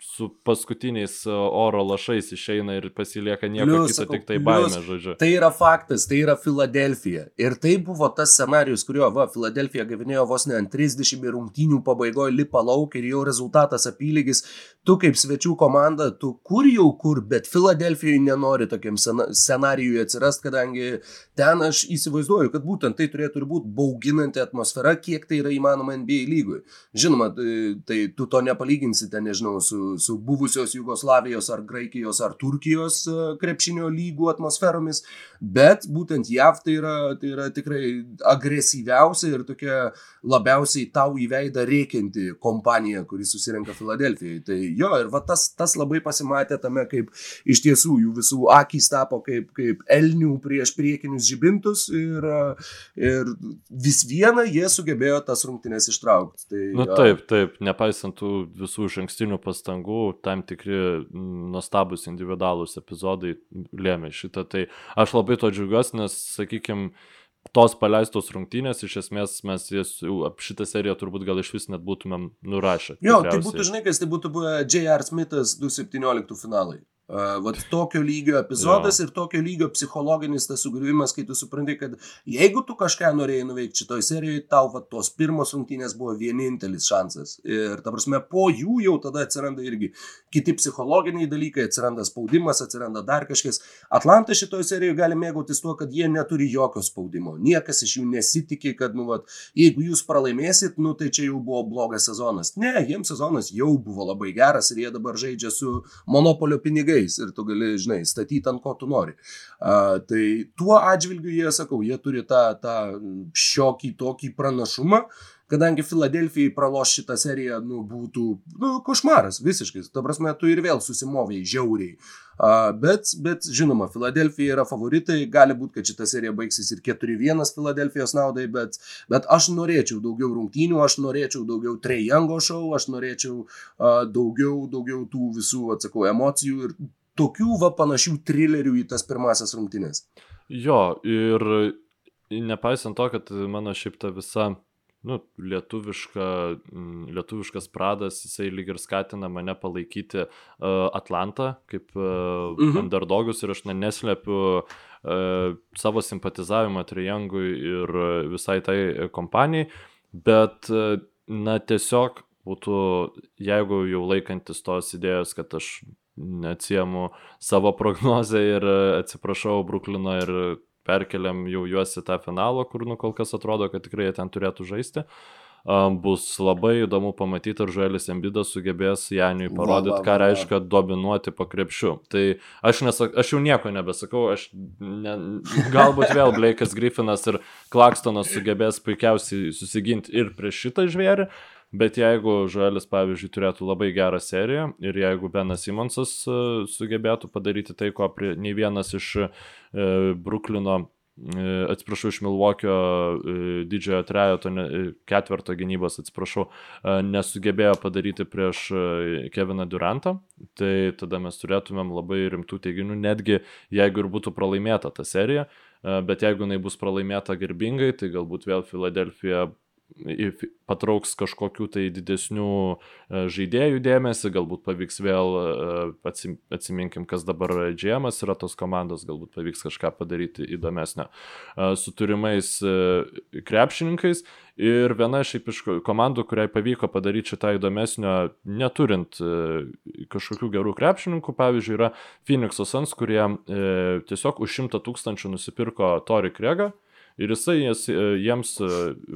su paskutiniais e, oro lašais išeina ir pasilieka nieko plius, kito, tik tai baimė, žodžiu. Tai yra faktas, tai yra Filadelfija. Ir tai buvo tas scenarius, kurio, va, Filadelfija gavinėjo vos ne ant 30 rungtynių pabaigoje lipa lauk ir jau rezultatas apylygis. Tu kaip svečių komanda, tu kur jau kur, bet Filadelfijoje nenori tokiam scenarijui atsirast, kadangi ten aš įsivaizduoju, kad būtent tai turėtų būti bauginanti atmosfera, kiek tai yra įmanoma NBA lygui. Žinoma, tai, tai tu to nepalyginsite, nežinau, su su buvusios Jugoslavijos ar Graikijos ar Turkijos e, krepšinio lygų atmosferomis, bet būtent JAV tai yra, tai yra tikrai agresyviausia ir tokia labiausiai tau į veidą reikianti kompanija, kuri susirenka Filadelfijoje. Tai jo, ir va tas, tas labai pasimatė tame, kaip iš tiesų jų visų akys tapo kaip, kaip elnių prieš priekinius žibintus ir, ir vis vieną jie sugebėjo tas rungtynės ištraukti. Tai, Na nu, taip, taip, nepaisant tų visų iš ankstinių pastangų, tam tikri nuostabus individualūs epizodai lėmė šitą. Tai aš labai to džiaugiuosi, nes, sakykime, tos paleistos rungtynės, iš esmės mes jas, šitą seriją turbūt gal iš vis net būtumėm nurašę. Jo, tikriausiai. tai būtų, žinai, kas tai būtų buvę J.R. Smithas 217 finalai. Vat tokio lygio epizodas jo. ir tokio lygio psichologinis tas sugriuvimas, kai tu supranti, kad jeigu tu kažką norėjai nuveikti šitoj serijoje, tau vat, tos pirmos rungtynės buvo vienintelis šansas. Ir ta prasme, po jų jau tada atsiranda irgi kiti psichologiniai dalykai, atsiranda spaudimas, atsiranda dar kažkas. Atlanta šitoje serijoje gali mėgautis tuo, kad jie neturi jokio spaudimo. Niekas iš jų nesitikė, kad, nu, vat, jeigu jūs pralaimėsit, nu, tai čia jau buvo blogas sezonas. Ne, jiems sezonas jau buvo labai geras ir jie dabar žaidžia su monopolio pinigai pinigais ir tu gali, žinai, statyti ant ko tu nori. A, tai tuo atžvilgiu jie, sakau, jie turi tą, tą šiokį tokį pranašumą, kadangi Filadelfijai praloš šitą seriją, nu, būtų, nu, košmaras visiškai. Ta prasme, tu ir vėl susimoviai žiauriai. Uh, bet, bet, žinoma, Filadelfija yra favoritai, gali būti, kad šita serija baigsis ir 4-1 Filadelfijos naudai, bet, bet aš norėčiau daugiau rungtynių, aš norėčiau daugiau Trejango šou, aš norėčiau uh, daugiau, daugiau tų visų, atsakau, emocijų ir tokių va panašių trilerių į tas pirmasias rungtynės. Jo, ir nepaisant to, kad mano šiaip ta visa nu, lietuviška, mm, lietuviškas pradas, jisai lyg ir skatina mane palaikyti uh, Atlantą kaip uh, mhm. underdogus ir aš ne, neslepiu uh, savo simpatizavimą Triangui ir visai tai kompanijai, bet, uh, na, tiesiog būtų, jeigu jau laikantis tos idėjos, kad aš neatsiemu savo prognozę ir atsiprašau Bruklino ir perkeliam jau juos į tą finalą, kur nu kol kas atrodo, kad tikrai jie ten turėtų žaisti. Bus labai įdomu pamatyti, ar Žuelis Embidas sugebės Janiui parodyti, ką reiškia dominuoti po krepšiu. Tai aš, nesak, aš jau nieko nebesakau, aš ne, galbūt vėl Blake'as Griffinas ir Klakstonas sugebės puikiausiai susiginti ir prieš šitą žvėrį, Bet jeigu Žuelis, pavyzdžiui, turėtų labai gerą seriją ir jeigu Benas Simonsas e, sugebėtų padaryti tai, ko prie, nei vienas iš e, Bruklino, atsiprašau, iš Milvokio didžiojo trejoto, ketvirto gynybos, atsiprašau, nesugebėjo padaryti prieš Keviną Durantą, tai tada mes turėtumėm labai rimtų teiginių, netgi jeigu ir būtų pralaimėta ta serija, bet jeigu jinai bus pralaimėta gerbingai, tai galbūt vėl Filadelfija patrauks kažkokių tai didesnių e, žaidėjų dėmesį, galbūt pavyks vėl, e, atsiminkim, kas dabar džiemas yra tos komandos, galbūt pavyks kažką padaryti įdomesnio e, su turimais krepšininkais. Ir viena šiaip iš komandų, kuriai pavyko padaryti šitą įdomesnio, neturint kažkokių gerų krepšininkų, pavyzdžiui, yra Phoenix Suns, kurie tiesiog už 100 tūkstančių nusipirko Tori Kregą. Ir jisai jas, e, jiems e,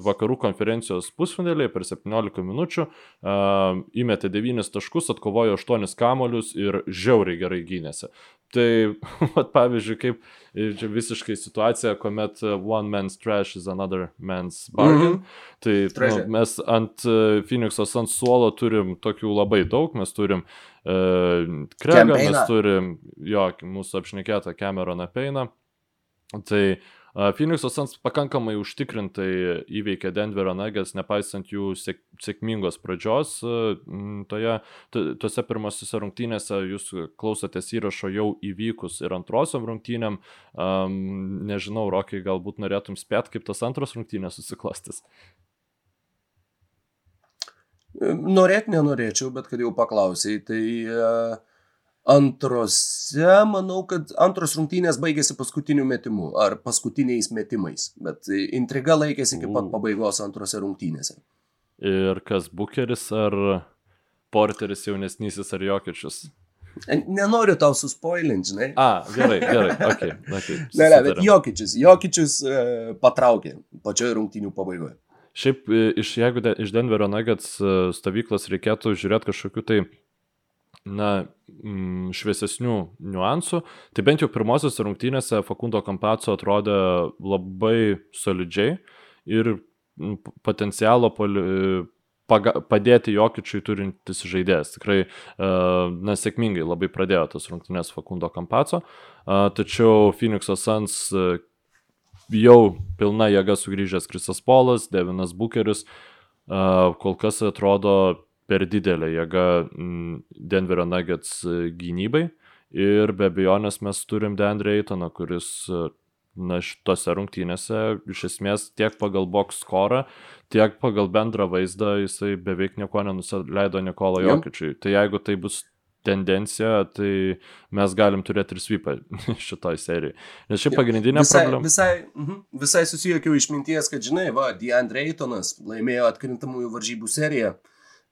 vakarų konferencijos pusfinaliai per 17 minučių uh, įmetė 9 taškus, atkovojo 8 kamolius ir žiauriai gerai gynėsi. Tai, vat, pavyzdžiui, kaip čia visiškai situacija, kuomet one man's trash is another man's bargain. Mm -hmm. Tai nu, mes ant Phoenix'o ant suolo turim tokių labai daug, mes turim uh, Kregą, mes turim jo, mūsų apšnekėtą Cameroną Peiną. Tai uh, Phoenix'o Suns pakankamai užtikrintai įveikė Denverio Nuggets, nepaisant jų sėk, sėkmingos pradžios. Toje, tose pirmosiose rungtynėse jūs klausotės įrašo jau įvykus ir antrosiom rungtynėm. Um, nežinau, Rokai, galbūt norėtum spėt, kaip tas antros rungtynės susiklostys. Norėt nenorėčiau, bet kad jau paklausai, tai uh, Antrose, manau, kad antros rungtynės baigėsi paskutiniu metimu ar paskutiniais metimais, bet intriga laikėsi iki pat pabaigos antrose rungtynėse. Ir kas Bukeris ar Porteris jaunesnysis ar Jokičius? Nenoriu tau suspoilinti, žinai. A, gerai, gerai, ok. okay ne, ne, bet Jokičius, Jokičius e, patraukė pačioje rungtynių pabaigoje. Šiaip, e, iš, jeigu de, iš Denverio Nuggets e, stovyklos reikėtų žiūrėti kažkokiu tai na, mm, šviesesnių niuansų. Tai bent jau pirmosiose rungtynėse Fakundo Kampaco atrodė labai solidžiai ir mm, potencialo poli, paga, padėti Jokičiui turintis žaidėjas. Tikrai, na, sėkmingai labai pradėjo tas rungtynės Fakundo Kampaco, tačiau Phoenix'o Suns jau pilna jėga sugrįžęs Krisas Polas, Devinas Bukeris, kol kas atrodo per didelė jėga mm, Denverio Nuggets e, gynybai. Ir be abejonės mes turim Deandre Eitoną, kuris e, na, šitose rungtynėse iš esmės tiek pagal box skorą, tiek pagal bendrą vaizdą jisai beveik nieko nenusileido Nikola Jokičiui. Tai jeigu tai bus tendencija, tai mes galim turėti ir svypą šitoj serijai. Nes šiaip pagrindinė visai, problema. Visai, uh, visai susijokiau iš minties, kad žinai, va, Deandre Eitonas laimėjo atkrintamųjų varžybų seriją.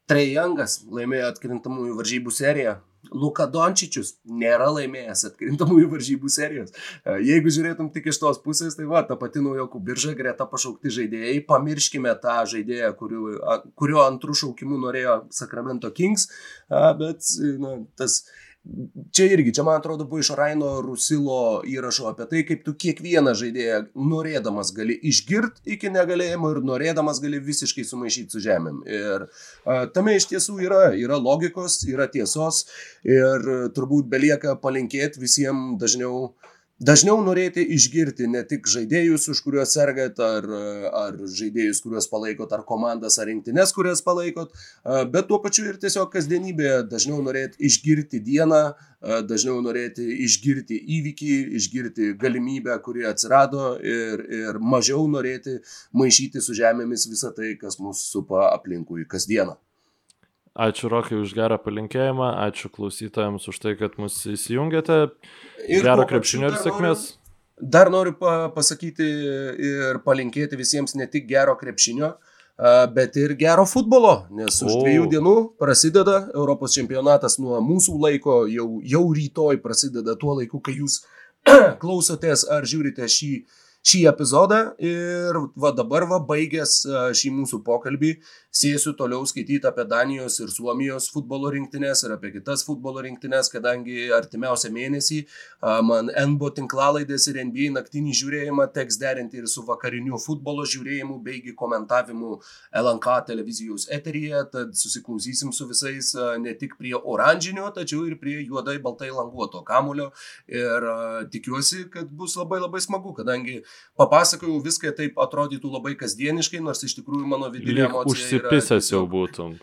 Trejangas laimėjo atkrintamųjų varžybų seriją. Luka Dončičius nėra laimėjęs atkrintamųjų varžybų serijos. E, jeigu žiūrėtum tik iš tos pusės, tai va, ta pati naujokų birža, greta pašaukti žaidėjai, pamirškime tą žaidėją, kurio, kurio antrų šaukimų norėjo Sacramento Kings, bet na, tas Čia irgi, čia man atrodo, buvo iš Raino Rusilo įrašo apie tai, kaip tu kiekvieną žaidėją norėdamas gali išgirti iki negalėjimo ir norėdamas gali visiškai sumaišyti su žemėm. Ir a, tame iš tiesų yra, yra logikos, yra tiesos ir turbūt belieka palinkėti visiems dažniau dažniau norėti išgirti ne tik žaidėjus, už kuriuos sergat, ar, ar žaidėjus, kuriuos palaikot, ar komandas, ar rinktinės, kurias palaikot, bet tuo pačiu ir tiesiog kasdienybėje dažniau norėti išgirti dieną, dažniau norėti išgirti įvykį, išgirti galimybę, kuri atsirado ir, ir mažiau norėti maišyti su žemėmis visą tai, kas mus supa aplinkui kasdieną. Ačiū Rokai už gerą palinkėjimą, ačiū klausytojams už tai, kad mus įsijungėte. Ir Gero krepšinio ir sėkmės. Dar noriu pa pasakyti ir palinkėti visiems ne tik gero krepšinio, bet ir gero futbolo, nes už o. dviejų dienų prasideda Europos čempionatas nuo mūsų laiko, jau, jau rytoj prasideda tuo laiku, kai jūs klausotės ar žiūrite šį šį epizodą ir va dabar va baigęs šį mūsų pokalbį sėsiu toliau skaityti apie Danijos ir Suomijos futbolo rinktinės ir apie kitas futbolo rinktinės, kadangi artimiausią mėnesį man NBO tinklalaidės ir NBA naktinį žiūrėjimą teks derinti ir su vakariniu futbolo žiūrėjimu beigi komentavimu LNK televizijos eteryje, tad susiklausysim su visais ne tik prie oranžinio, tačiau ir prie juodai baltai languoto kamulio. Ir tikiuosi, kad bus labai labai smagu, kadangi papasakojau viską taip atrodytų labai kasdieniškai, nors iš tikrųjų mano vidinė emocija užsipisęs jau būtum.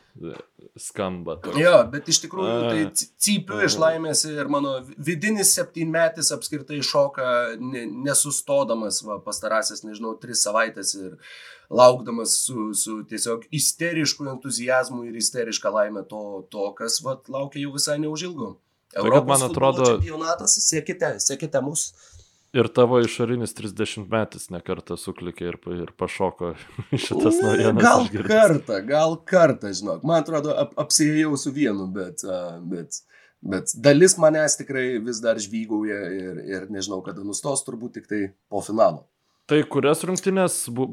skamba. Toks. Jo, bet iš tikrųjų tai cypiu iš laimės ir mano vidinis septynmetis apskritai šoka nesustodamas va, pastarąsias, nežinau, tris savaitės ir laukdamas su, su tiesiog isterišku entuzijazmu ir isteriška laimė to, to kas va, laukia jau visai neužilgo. Europos man atrodo, čempionatas, sekite, sekite mus. Ir tavo išorinis 30 metais nekartą suklikė ir, ir pašoko šitas naujienas. Gal išgirdęs. kartą, gal kartą, žinok. Man atrodo, ap, apsėjau su vienu, bet, bet, bet dalis manęs tikrai vis dar žvygauja ir, ir nežinau, kada nustos, turbūt tik tai po finalo. Tai kurias rungtynės bu,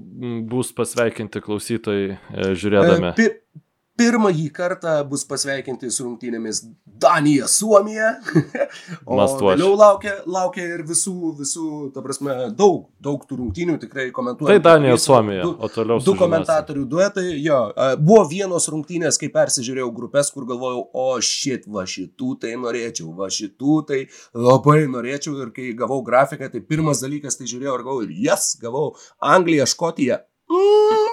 bus pasveikinti klausytojai e, žiūrėdami? E, pi, pirmąjį kartą bus pasveikinti su rungtynėmis Danija, Suomija. o vėliau laukia, laukia ir visų, visų, ta prasme, daug, daug tų rungtynių tikrai komentuoja. Tai Danija, Suomija, du, o toliau. Du komentatorių duetai, jo. Buvo vienos rungtynės, kai persižiūrėjau grupės, kur galvojau, o šit, va šitų tai norėčiau, va šitų tai labai norėčiau ir kai gavau grafiką, tai pirmas dalykas, tai žiūrėjau ir galvojau, jas, yes, gavau Angliją, Škotiją,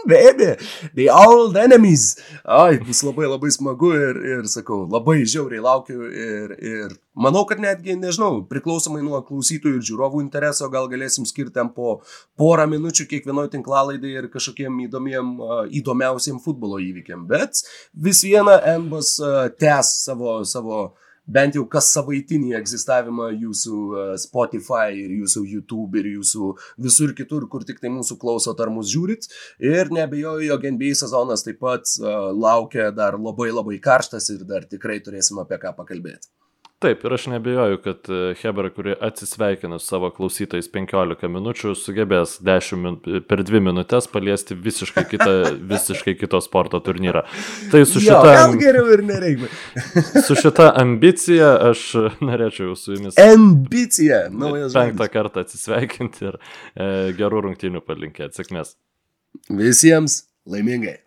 baby, the old enemies. Ai, bus labai labai smagu ir, ir sakau, labai žiauriai laukiu ir, ir manau, kad netgi, nežinau, priklausomai nuo klausytojų ir žiūrovų intereso, gal galėsim skirti tam po porą minučių kiekvienoje tinklalaidai ir kažkokiem įdomiem, įdomiausiem futbolo įvykiam. Bet vis viena NBAS tęs savo, savo bent jau kas savaitinį egzistavimą jūsų e, Spotify ir jūsų YouTube ir jūsų visur kitur, kur tik tai mūsų klausot ar mūsų žiūrit. Ir nebejoju, jog NBA sezonas taip pat uh, laukia dar labai labai karštas ir dar tikrai turėsim apie ką pakalbėti. Taip, ir aš nebejoju, kad e, Hebra, kuri atsisveikina su savo klausytais 15 minučių, sugebės 10 min per 2 minutės paliesti visiškai kitą, visiškai kito sporto turnyrą. Tai su šita... Jo, gal geriau ir nereikia. su šita ambicija aš norėčiau su jumis... Ambicija, naujas žodis. Penktą kartą atsisveikinti ir e, gerų rungtynių palinkėti. Sėkmės. Visiems laimingai.